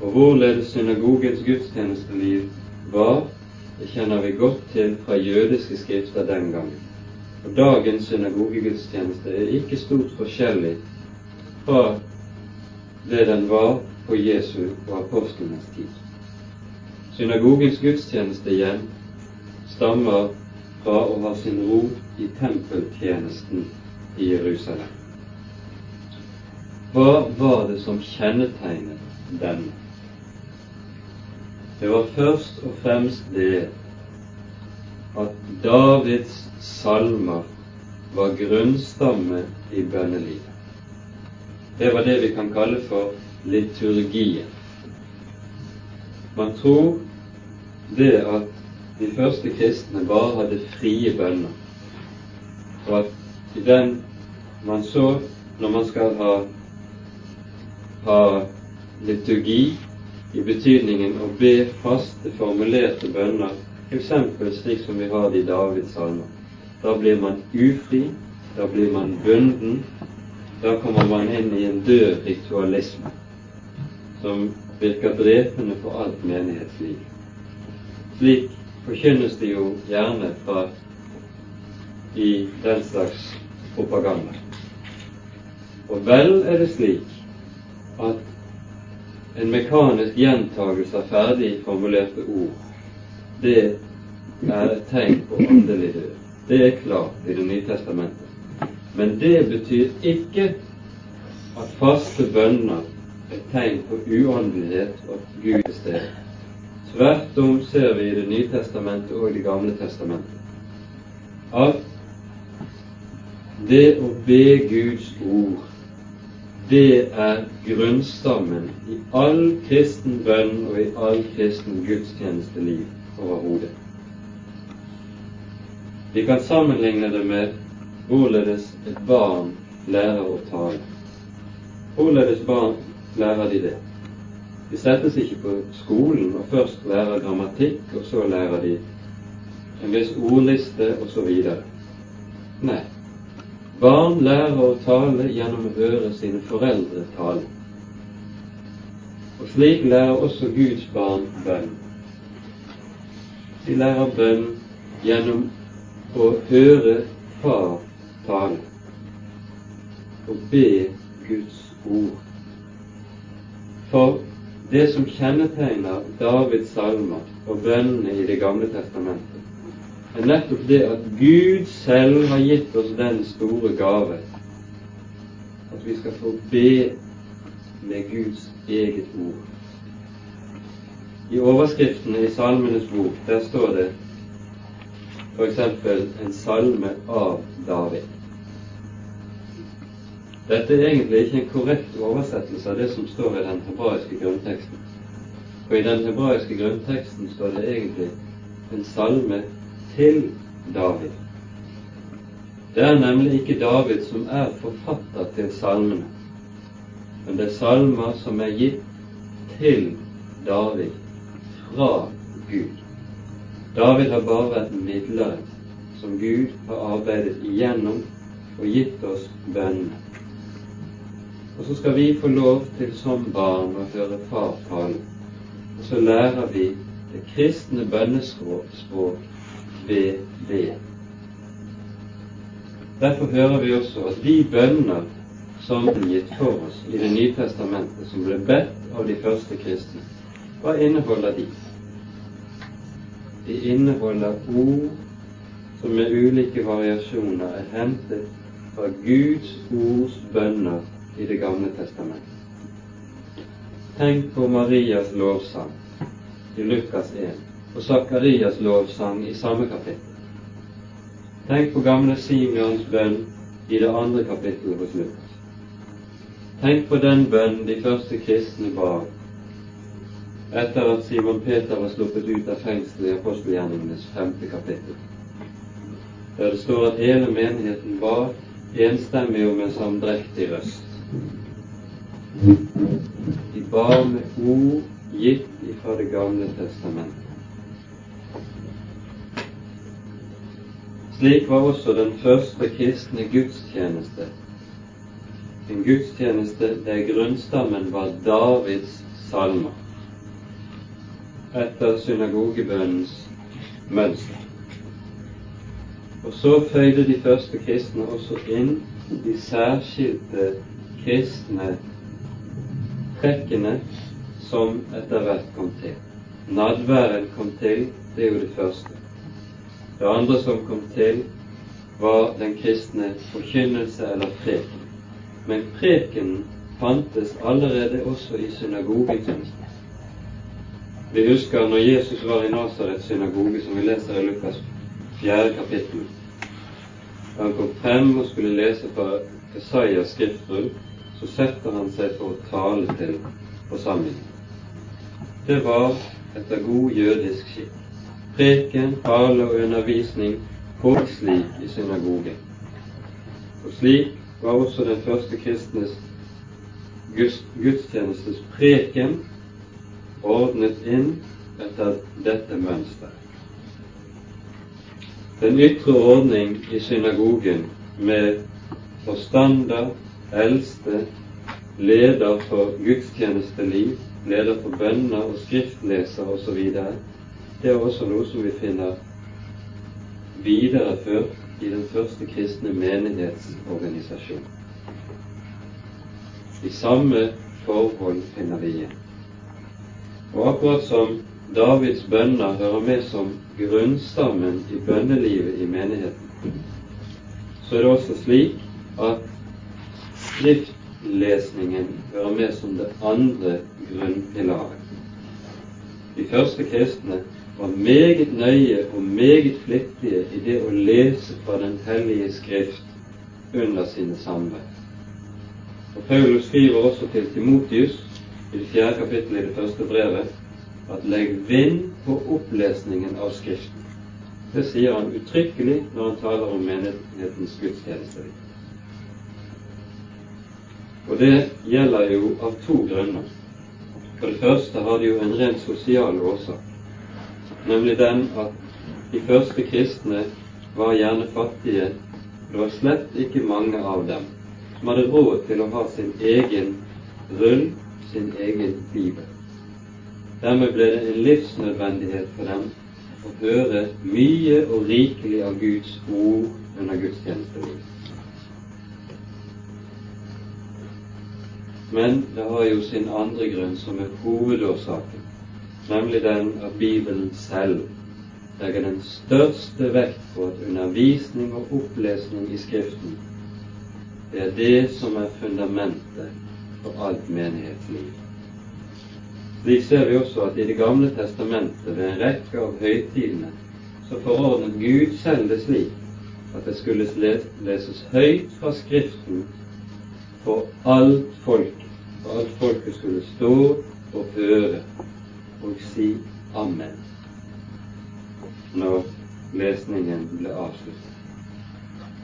Og hvorledes synagogens gudstjenesteliv var, det kjenner vi godt til fra jødiske skrifter den gangen. Og dagens synagogegudstjeneste er ikke stort forskjellig fra det den var på Jesu og apostlenes tid. Synagogens gudstjeneste igjen stammer fra å ha sin ro i tempeltjenesten i Jerusalem. Hva var det som kjennetegnet denne? Det var først og fremst det at Davids salmer var grunnstamme i bønnelivet. Det var det vi kan kalle for liturgien. Man tror det at de første kristne bare hadde frie bønner, og at i den man så når man skal ha, ha liturgi i betydningen å be faste, formulerte bønner, f.eks. slik som vi har det i Davids salmer. Da blir man ufri, da blir man bunden, da kommer man inn i en død ritualisme som virker drepende for alt menighetsliv. Slik forkynnes det jo gjerne fra i den slags propaganda. Og vel er det slik at en mekanisk gjentagelse av ferdig formulerte ord, det er et tegn på åndelig død. Det er klart i Det nye testamentet. Men det betyr ikke at faste bønner er tegn på uåndelighet og Gud til stede. Tvert om ser vi i Det nye testamentet og i Det gamle testamentet at det å be Guds ord, det er grunnstammen i all kristen bønn og i all kristen gudstjenesteliv overhodet. Vi kan sammenligne det med hvorledes et barn lærer å tale. Hvorledes barn lærer de det? De settes ikke på skolen og først lærer grammatikk, og så lærer de en viss ordliste osv. Nei. Barn lærer å tale gjennom å høre sine foreldre tale. Og slik lærer også Guds barn bønn. De lærer bønn gjennom å høre far tale og be Guds ord. For det som kjennetegner Davids salmer og bønnene i Det gamle testamentet, er nettopp det at Gud selv har gitt oss den store gave at vi skal få be med Guds eget ord. I overskriftene i Salmenes bok der står det f.eks. en salme av David. Dette er egentlig ikke en korrekt oversettelse av det som står i den hebraiske grunnteksten. For i den hebraiske grunnteksten står det egentlig en salme til David. Det er nemlig ikke David som er forfatter til salmene, men det er salmer som er gitt til David fra Gud. David har bare vært midleren som Gud har arbeidet igjennom og gitt oss bønnene. Og så skal vi få lov til som barn å høre far tale. Og så lærer vi det kristne bønnespråk ved det. Derfor hører vi også at de bønner som ble gitt for oss i Det nye testamentet, som ble bedt av de første kristne, hva inneholder de? De inneholder ord som med ulike variasjoner er hentet fra Guds ords bønner i Det gamle testamentet. Tenk på Marias lovsang i Lukas 1 og Sakarias lovsang i samme kapittel. Tenk på gamle Simeons bønn i det andre kapittelet hos Lukas. Tenk på den bønn de første kristne ba etter at Simon Peter var sluppet ut av fengselet i apostelgjerningenes femte kapittel, der det står at hele menigheten var enstemmig og med samdrektig røst. De ba med ord gitt ifra Det gamle testamentet. Slik var også den første kristne gudstjeneste. En gudstjeneste der grunnstammen var Davids salmer, etter synagogebønnens mønster. Og så føyde de første kristne også inn de særskilte kristne trekkene som etter hvert kom til. Nadværen kom til, det er jo det første. Det andre som kom til, var den kristne forkynnelse eller preken. Men prekenen fantes allerede også i synagogetjenesten. Vi husker når Jesus var i Nasarets synagoge, som vi leser i Lukas 4. kapittel. Han kom frem og skulle lese fra Esaias skriftrull, så setter han seg for å tale til forsamlingen. Det var etter god jødisk skikk preken, tale og undervisning pågikk slik i synagogen. Og slik var også den første kristnes gudstjenestes preken ordnet inn etter dette mønster. Den ytre ordning i synagogen med forstander, eldste, leder for gudstjenesteliv, leder for bønner og skriftleser osv det er også noe som vi finner videreført i den første kristne menighetsorganisasjon. De samme forhold finner vi igjen. Og akkurat som Davids bønner hører med som grunnstammen i bønnelivet i menigheten, så er det også slik at skriftlesningen hører med som det andre grunnpilaret. De første kristne var meget nøye og meget flittige i det å lese fra Den hellige Skrift under sine samvær. Og Paulus skriver også til Timotius i fjerde kapittelet i det første brevet at legg vind på opplesningen av Skriften. Det sier han uttrykkelig når han taler om menighetens gudstjeneste. Og det gjelder jo av to grunner. For det første har det jo en rent sosial årsak nemlig den at de første kristne var gjerne fattige. Det var slett ikke mange av dem som hadde råd til å ha sin egen rull, sin egen bibel. Dermed ble det en livsnødvendighet for dem å høre mye og rikelig av Guds ord under gudstjenestelivet. Men det har jo sin andre grunn, som er hovedårsaken nemlig den at Bibelen selv legger den største vekt på at undervisning og opplesning i Skriften det er det som er fundamentet for alt menighetsliv. Slik ser vi også at i Det gamle testamentet, ved en rekke av høytidene, så forordnet Gud selv det slik at det skulle leses høyt fra Skriften for alt folket. For alt folket skulle stå og høre og si Amen når lesningen ble avsluttet.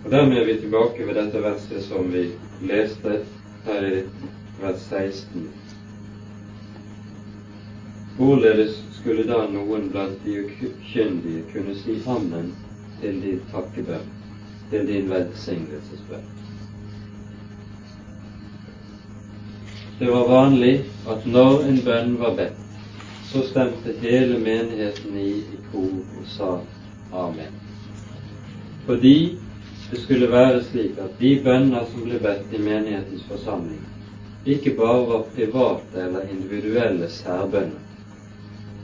Og Dermed er vi tilbake ved dette verset som vi leste her i vers 16. Hvorledes skulle da noen blant de ukyndige kunne si amen til din takkebønn, til din velsignelsesbønn? Det var vanlig at når en bønn var bedt, så stemte hele menigheten i i kor og sa amen. Fordi det skulle være slik at de bønner som ble bedt i menighetens forsamling, ikke bare var private eller individuelle særbønner,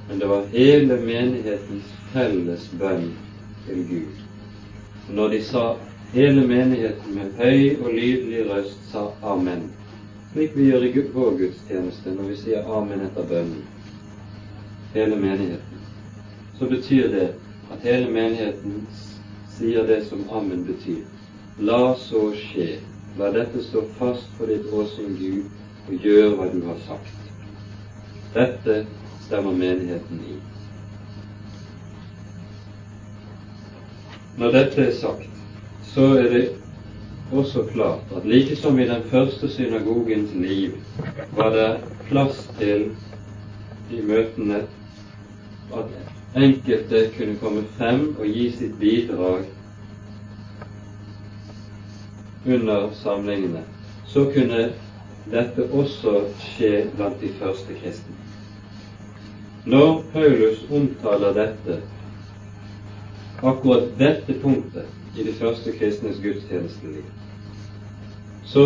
men det var hele menighetens felles bønn til Gud. Og når de sa hele menigheten med høy og lydelig røst sa amen, slik vi gjør i vår gudstjeneste når vi sier amen etter bønnen, hele menigheten, så betyr det at hele menigheten sier det som amen betyr. La så skje. La dette stå fast for ditt åsyn, Gud, og gjør hva du har sagt. Dette stemmer menigheten i. Når dette er sagt, så er det også klart at like som i den første synagogens liv var det plass til i møtene at enkelte kunne komme frem og gi sitt bidrag under samlingene, så kunne dette også skje blant de første kristne. Når Paulus omtaler dette, akkurat dette punktet i de første kristnes gudstjenesteliv, så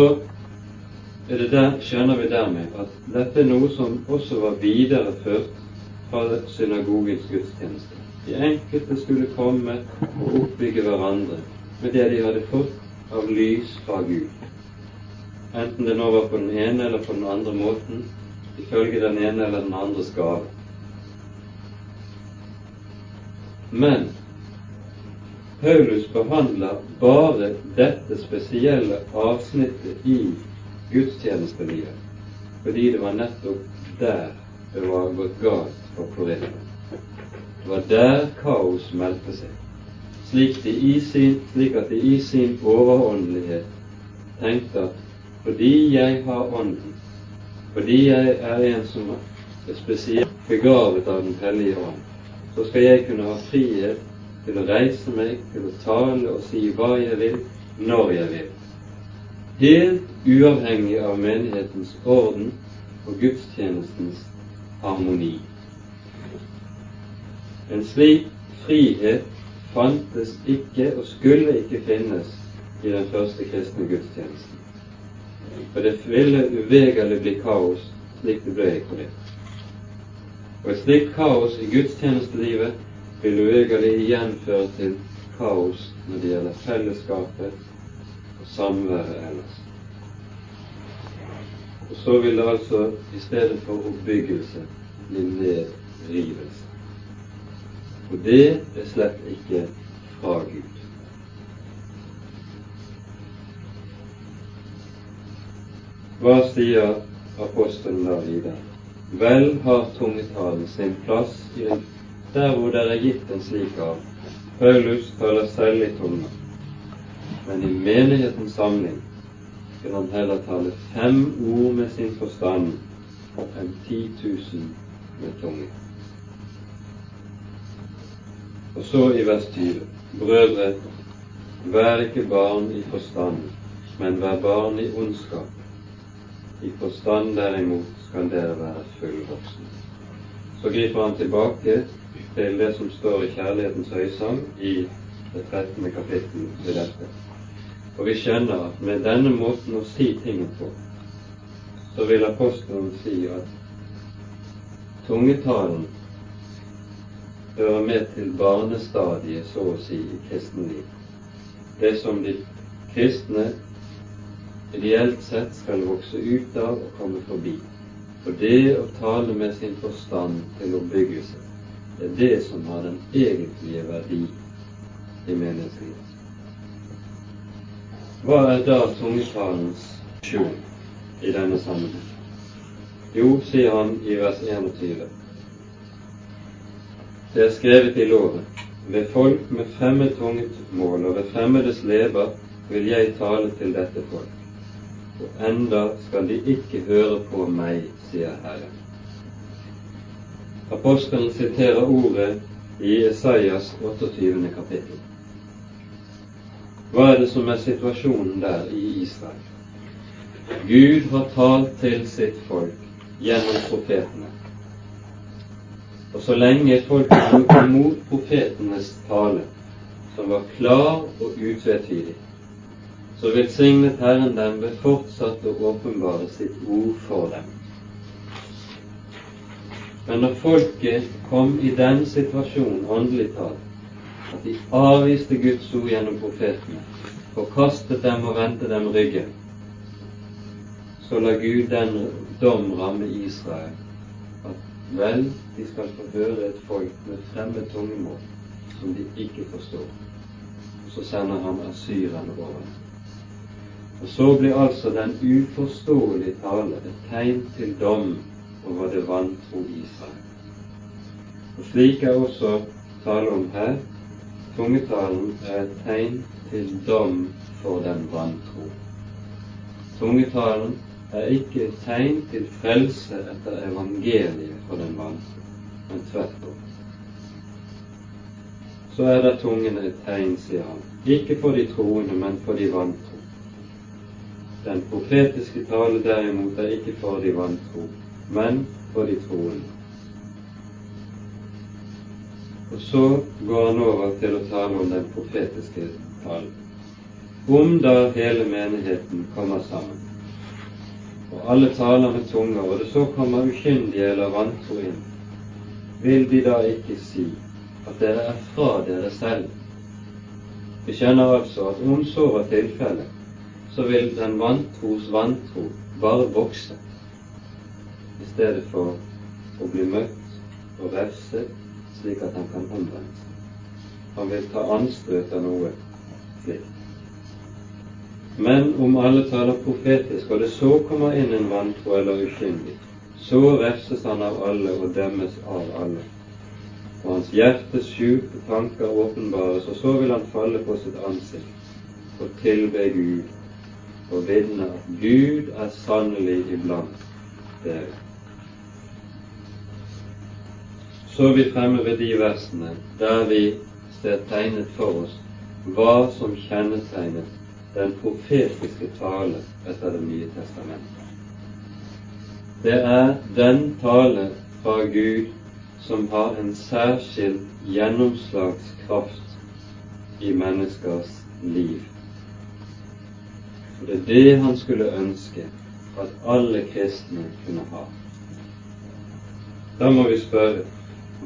er der, skjønner vi dermed at dette er noe som også var videreført fra synagogens gudstjeneste. De enkelte skulle komme og oppbygge hverandre med det de hadde fått av lys fra Gud. Enten det nå var på den ene eller på den andre måten, ifølge den ene eller den andres gave. Men Paulus behandler bare dette spesielle avsnittet i gudstjenestelivet, fordi det var nettopp der det var gått galt for korinterne. Det var der kaos meldte seg, slik, sin, slik at de i sin overåndelighet tenkte at fordi jeg har Ånden, fordi jeg er en som er spesielt begavet av Den hellige ånd, så skal jeg kunne ha frihet til å reise meg, til å tale og si hva jeg vil, når jeg vil. Helt uavhengig av menighetens orden og gudstjenestens harmoni. En slik frihet fantes ikke og skulle ikke finnes i den første kristne gudstjenesten. For det ville uvegerlig bli kaos slik det ble i Korint. Og et slikt kaos i gudstjenestelivet vil uvegerlig igjen føre til kaos når det gjelder fellesskapet og samværet ellers. Og så vil det altså i stedet for oppbyggelse bli nedrivelse. Og det er slett ikke fra Gud. Hva sier apostelen da videre? Vel har tungetalen sin plass i den der hvor det er gitt en slik av. Paulus taler selv i tunga, men i menighetens samling vil han heller tale fem ord med sin forstand enn ti tusen med tunge. Og så i vers 20.: Brødre, vær ikke barn i forstand, men vær barn i ondskap. I forstand derimot skal dere være fullvoksne. Så griper han tilbake til det som står i Kjærlighetens høysang i det 13. kapittel ved dette. Og vi skjønner at med denne måten å si tingene på, så vil apostelen si at tungetalen hører med til barnestadiet, så å si, i kristenliv. Det som de kristne ideelt sett skal vokse ut av og komme forbi. For det å tale med sin forstand til oppbyggelse, det er det som har den egentlige verdi i menneskelivet. Hva er da tungetalens funksjon i denne sammenheng? Jo, sier han i vers 21, det er skrevet i loven, ved folk med fremmedtungt mål og ved fremmedes leber vil jeg tale til dette folk, og enda skal de ikke høre på meg, sier Herren. Apostelen siterer ordet i Esaias 28. kapittel. Hva er det som er situasjonen der i Israel? Gud har talt til sitt folk gjennom profetene. Og så lenge folket tok imot profetenes tale, som var klar og utvetydig, så velsignet Herren dem ved fortsatt å åpenbare sitt ord for dem. Men når folket kom i den situasjonen, åndelig talt, at de avviste Guds ord gjennom profetene, forkastet dem og vendte dem ryggen, så la Gud den dom ramme Israel vel, de skal få høre et folk med fremmed tungemål som de ikke forstår. Så sender han asyrene over. Og så blir altså den uforståelige tale et tegn til dom over det vantro Israel. Og slik er også tale om her. Tungetalen er et tegn til dom for den vantro. Tungetalen er ikke tegn til frelse etter evangeliet for den vantro, men tvert om. Så er det tungen et tegn, sier han, ikke for de troende, men for de vantro. Den profetiske tale derimot er ikke for de vantro, men for de troende. Og så går han over til å tale om den profetiske talen. Om da hele menigheten kommer sammen, og alle taler med tunger, og det så kommer ukyndige eller vantro inn, vil de da ikke si at dere er fra dere selv? Vi skjønner altså at om så var tilfellet, så vil den vantros vantro bare vokse, i stedet for å bli møtt og refset slik at han kan omvende. Han vil ta anstøt av noe slikt. Men om alle taler profetisk, og det så kommer inn en vantro eller ukyndig, så refses han av alle og dømmes av alle. Og hans hjertes skjulte tanker åpenbares, og så vil han falle på sitt ansikt og tilbe Gud og vitne at Gud er sannelig iblant dere. Så er vi fremme ved de versene der vi ser tegnet for oss hva som kjennetegnet den profetiske tale etter Det nye testamentet. Det er den tale fra Gud som har en særskilt gjennomslagskraft i menneskers liv. Og det er det han skulle ønske at alle kristne kunne ha. Da må vi spørre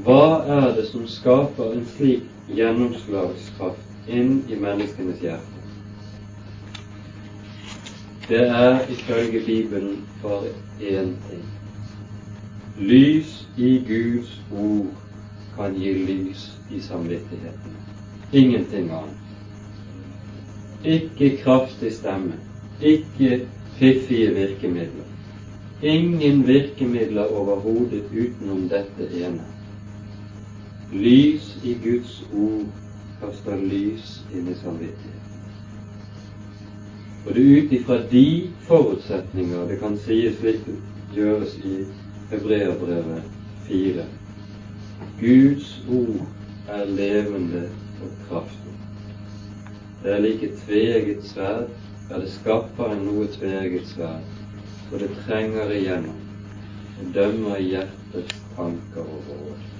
hva er det som skaper en slik gjennomslagskraft inn i menneskenes hjerte? Det er ifølge Bibelen bare én ting. Lys i Guds ord kan gi lys i samvittigheten. Ingenting annet. Ikke kraftig stemme, ikke fiffige virkemidler. Ingen virkemidler overhodet utenom dette ene. Lys i Guds ord kaster lys inn i samvittigheten. Og det er ut ifra de forutsetninger det kan sies slik det gjøres i Hebreabrevet 4. Guds ord er levende og kraftig. Det er like tveegget sverd, ja, det skaffer en noe tveegget sverd, for det trenger igjennom og dømmer hjertets tanker og råd.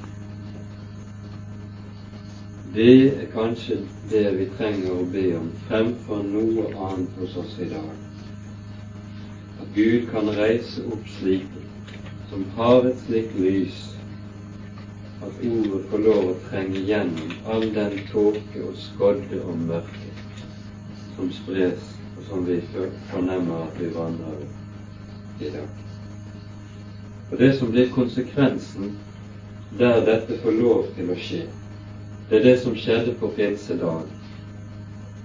Det er kanskje det vi trenger å be om fremfor noe annet hos oss i dag. At Gud kan reise opp slik som har et slikt lys, at ordet får lov å trenge gjennom all den tåke og skodde og mørke som spres, og som vi fornemmer at vi vandrer i dag. Og det som blir konsekvensen der dette får lov til å skje, det er det som skjedde på pinsedag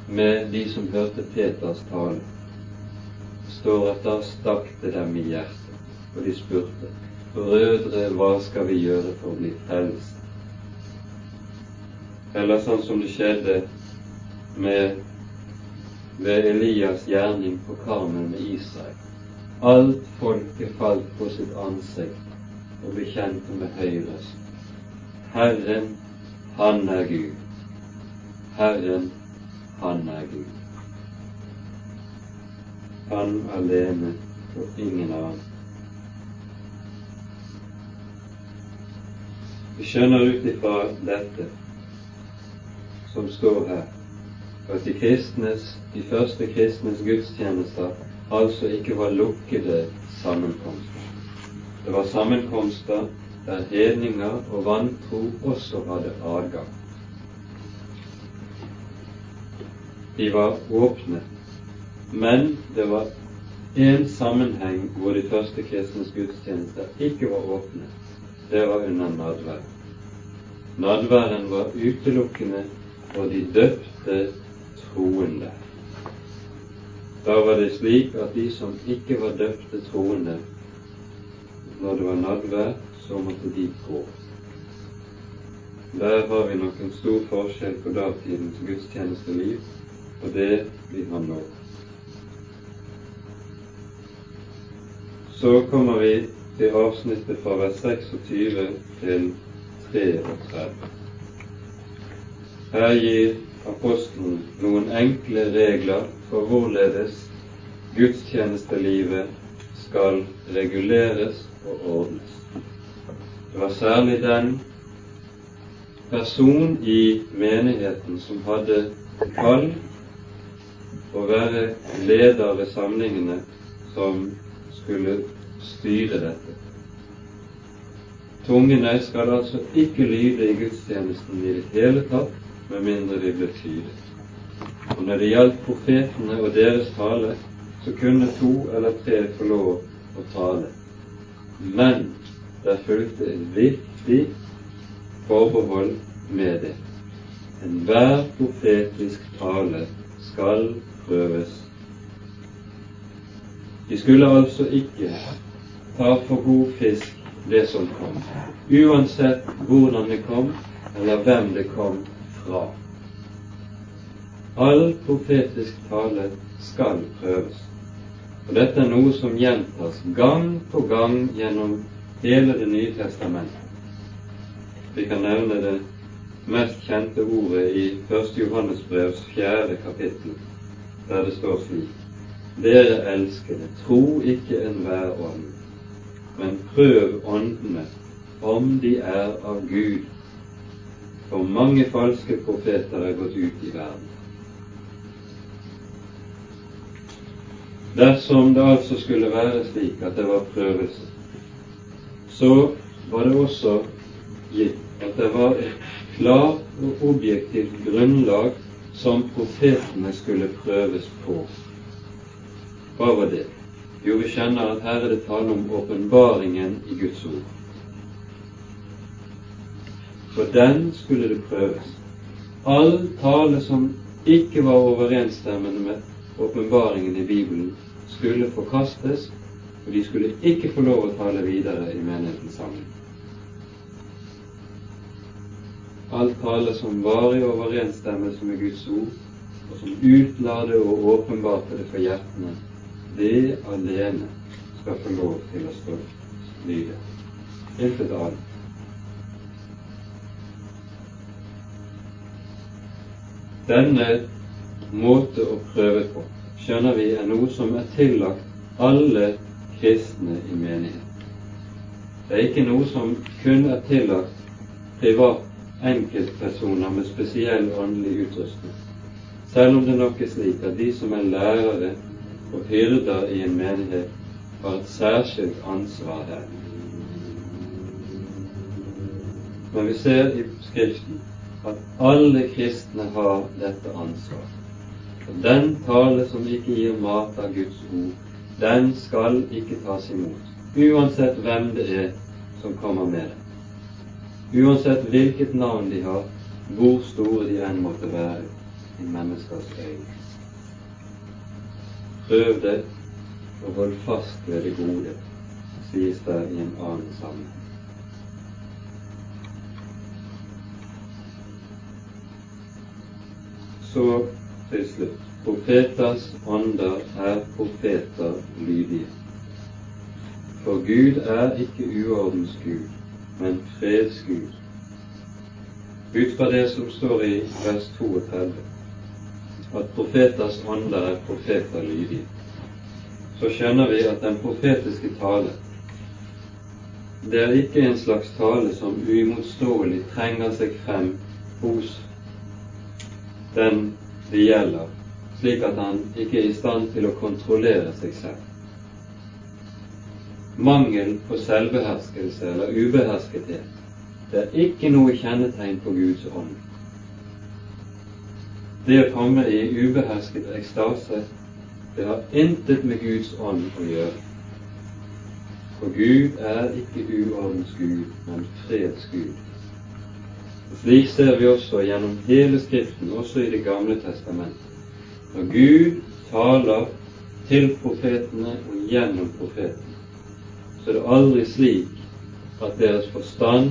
med de som hørte Peters tale. Står at da stakk det dem i hjertet, og de spurte Brødre, hva skal vi gjøre for å bli frelst? Eller sånn som det skjedde med ved Elias gjerning på Karmel med Israel. Alt folket falt på sitt ansikt og bekjente med høy røst. Herren han er Gud. Herren, han er Gud. Han alene og ingen annen. Vi skjønner ut ifra dette som står her, at de kristnes, de første kristnes gudstjenester altså ikke var lukkede sammenkomster. Det var sammenkomster der hedninger og vantro også hadde adgang. De var åpne, men det var en sammenheng hvor de første kristnes gudstjenester ikke var åpne. Det var under nadværen. Nadværen var utelukkende for de døpte troende. Da var det slik at de som ikke var døpte troende, når det var nadvær, så måtte de gå. Der har vi nok en stor forskjell på datidens gudstjenesteliv og det vi har nå. Så kommer vi til avsnittet fra vers 26 til 33. Her gir apostelen noen enkle regler for hvorledes gudstjenestelivet skal reguleres og ordnes. Det var særlig den person i menigheten som hadde kall å være leder ved samlingene, som skulle styre dette. Tungene skal altså ikke lyde i gudstjenesten i det hele tatt, med mindre de blir tydet. Og når det gjaldt profetene og deres tale, så kunne to eller tre få lov å tale. Men det fulgte en viktig forbehold med det. Enhver profetisk tale skal prøves de skulle altså ikke ta for god fisk det som kom, uansett hvordan det kom, eller hvem det kom fra. All profetisk tale skal prøves. Og dette er noe som gjentas gang på gang gjennom hele Det nye testamentet. Vi kan nevne det mest kjente ordet i 1. Johannesbrevs fjerde kapittel, der det står slik dere elskede, tro ikke enhver ånd, men prøv åndene om de er av Gud, for mange falske profeter er gått ut i verden. Dersom det altså skulle være slik at det var prøvelse, så var det også gitt at det var et klart og objektivt grunnlag som profetene skulle prøves på. Hva var det? Jo, vi skjønner at her er det tale om åpenbaringen i Guds ord. For den skulle det prøves. All tale som ikke var overensstemmende med åpenbaringen i Bibelen, skulle forkastes, og de skulle ikke få lov å tale videre i menigheten sammen. All tale som var i overensstemmelse med Guds ord, og som utlade og åpenbarte det for hjertene, det alene skal få lov til å stå lydig. Intet annet. Denne måte å prøve på skjønner vi er noe som er tillagt alle kristne i menigheten. Det er ikke noe som kun er tillagt privat enkeltpersoner med spesiell åndelig utrustning, selv om det nok er slik at de som er lærere og hyrder i en menighet har et særskilt ansvar her. Men vi ser i Skriften at alle kristne har dette ansvaret. Og den tale som ikke gir mat av Guds ord, den skal ikke tas imot, uansett hvem det er som kommer med det. Uansett hvilket navn de har, hvor store de enn måtte være i menneskers øyne. Prøv det, og hold fast ved det gode, sies det i en annen sammenheng. Så til slutt profeters ånder er profeter lydige. For Gud er ikke uordens Gud, men freds Gud. Ut fra det som står i vers 32 at profeters ånder er profeter lydige, så skjønner vi at den profetiske tale det er ikke en slags tale som uimotståelig trenger seg frem hos den det gjelder, slik at han ikke er i stand til å kontrollere seg selv. Mangel på selvbeherskelse eller ubeherskethet det er ikke noe kjennetegn på Guds ånd. Det å komme i ubehersket ekstase, Det har intet med Guds ånd å gjøre. For Gud er ikke uordens Gud, men freds Gud. Slik ser vi også gjennom hele Skriften, også i Det gamle testamentet. Når Gud taler til profetene og gjennom profetene, så er det aldri slik at deres forstand,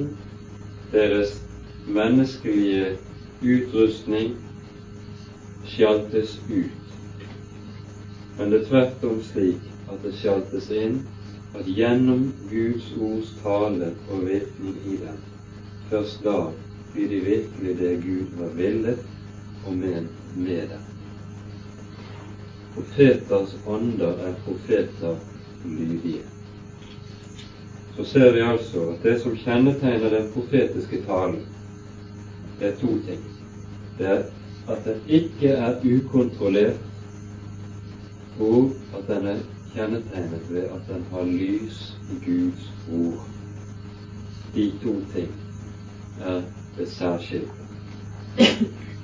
deres menneskelige utrustning sjaltes ut. Men det er tvert om slik at det sjaltes inn at gjennom Guds ords tale og virkning i dem, først da blir de virkelig det Gud har villet og ment med dem. Profeters ånder er profeter lydige. Så ser vi altså at det som kjennetegner den profetiske talen, er to ting. Det er at den ikke er ukontrollert, og at den er kjennetegnet ved at den har lys i Guds ord. De to ting er det særskilte.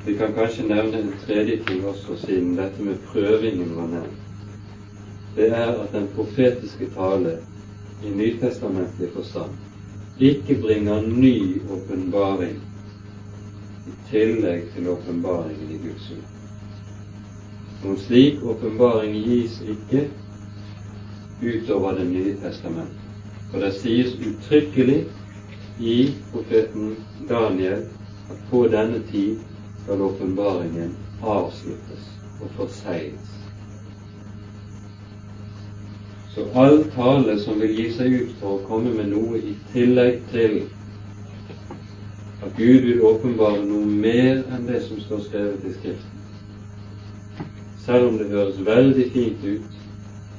Vi kan kanskje nevne en tredje ting også, siden dette med prøvingen var nevnt. Det er at den profetiske tale i nytestamentlig forstand ikke bringer ny åpenbaring i tillegg til åpenbaringen i Guds ord. Noen slik åpenbaring gis ikke utover Det nye testamentet. For det sies uttrykkelig i profeten Daniel at på denne tid skal åpenbaringen avsluttes og forsegles. Så all tale som vil gi seg ut for å komme med noe i tillegg til at Gud vil åpenbare noe mer enn det som står skrevet i Skriften, selv om det høres veldig fint ut,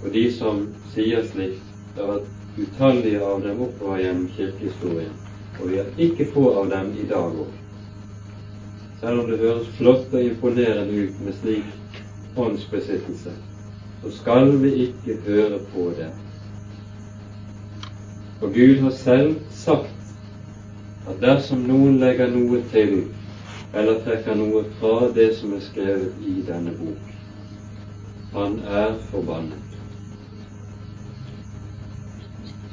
og de som sier slikt, det har vært utallige av dem oppover gjennom kirkehistorien, og vi har ikke få av dem i dag òg. Selv om det høres flott og imponerende ut med slik åndsbesittelse, så skal vi ikke høre på det. For Gud har selv sagt at dersom noen legger noe til, eller trekker noe fra det som er skrevet i denne bok, han er forbannet.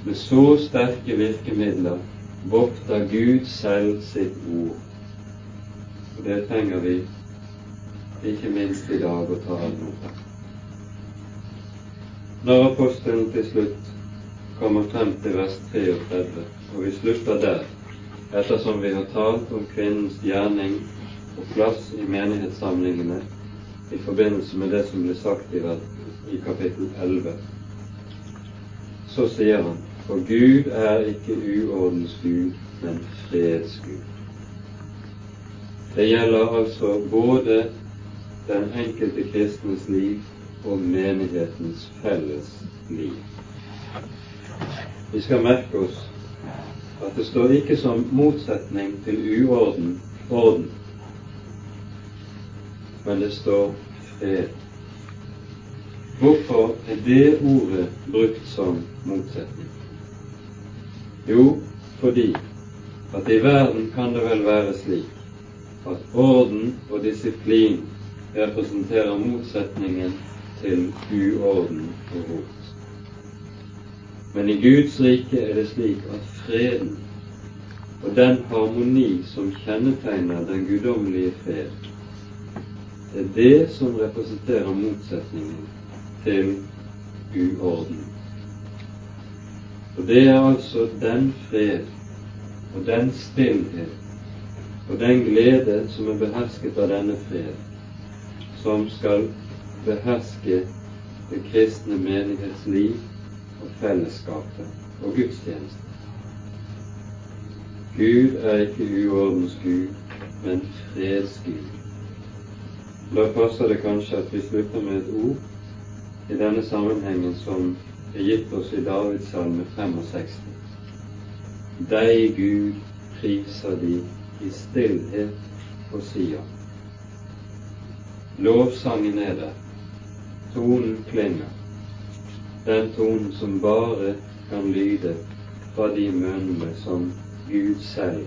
Med så sterke virkemidler vokter Gud selv sitt ord. Og det trenger vi ikke minst i dag å ta ad notam. Når apostelen til slutt kommer frem til vers 33, og vi slutter der, ettersom vi har talt om kvinnens gjerning og plass i menighetssamlingene i forbindelse med det som ble sagt i, i kapittel 11, så sier han for Gud er ikke uordens Gud, men freds Gud. Det gjelder altså både den enkelte kristnes liv og menighetens felles liv. Vi skal merke oss at det står ikke som motsetning til uorden orden, men det står fred. Hvorfor er det ordet brukt som motsetning? Jo, fordi at i verden kan det vel være slik at orden og disiplin representerer motsetningen til uorden og rot. Men i Guds rike er det slik at freden og den harmoni som kjennetegner den guddommelige fred, det er det som representerer motsetningen til uorden. Og det er altså den fred og den stillhet og den glede som er behersket av denne fred, som skal beherske det kristne menighetsliv og fellesskapet og gudstjenesten. Gud er ikke uordens Gud, men fredsgud. Da passer det kanskje at vi slutter med et ord i denne sammenhengen som er gitt oss i Davids salme 65. Deg, Gud, priser de i stillhet på Sion. Lovsangen er der. Tonen klinger. Den tonen som bare kan lyde fra de munnene som Gud selv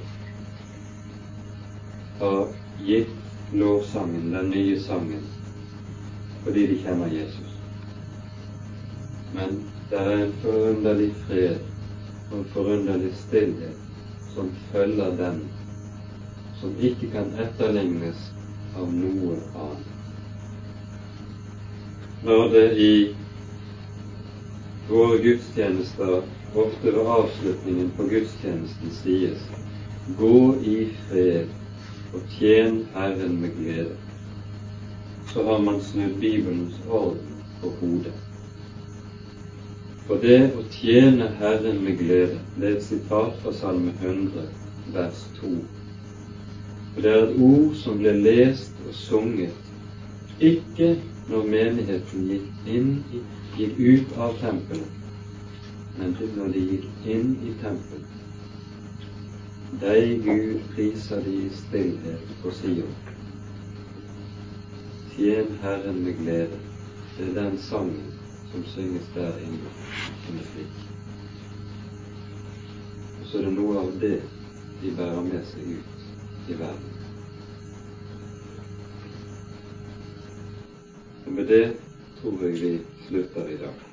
har gitt lovsangen, den nye sangen, fordi de kjenner Jesus. Men det er en forunderlig fred og en forunderlig stillhet som følger den, som ikke kan etterlignes av noe annet. Når det i våre gudstjenester ofte ved avslutningen på gudstjenesten sies Gå i fred og tjen Herren med glede, så har man snudd Bibelens orden på hodet. For det å tjene Herren med glede, det er et sitat fra Salme 100, vers 2. For det er et ord som ble lest og sunget, ikke når menigheten gikk, inn, gikk ut av tempelet, men når de gikk inn i tempelet. Deg, Gud, priser de i stillhet på Sion. Tjen Herren med glede. Det er den sangen som synges der inne, som er slik. Og så er det noe av det de bærer med seg ut i verden. Og med det tror jeg vi slutter i dag.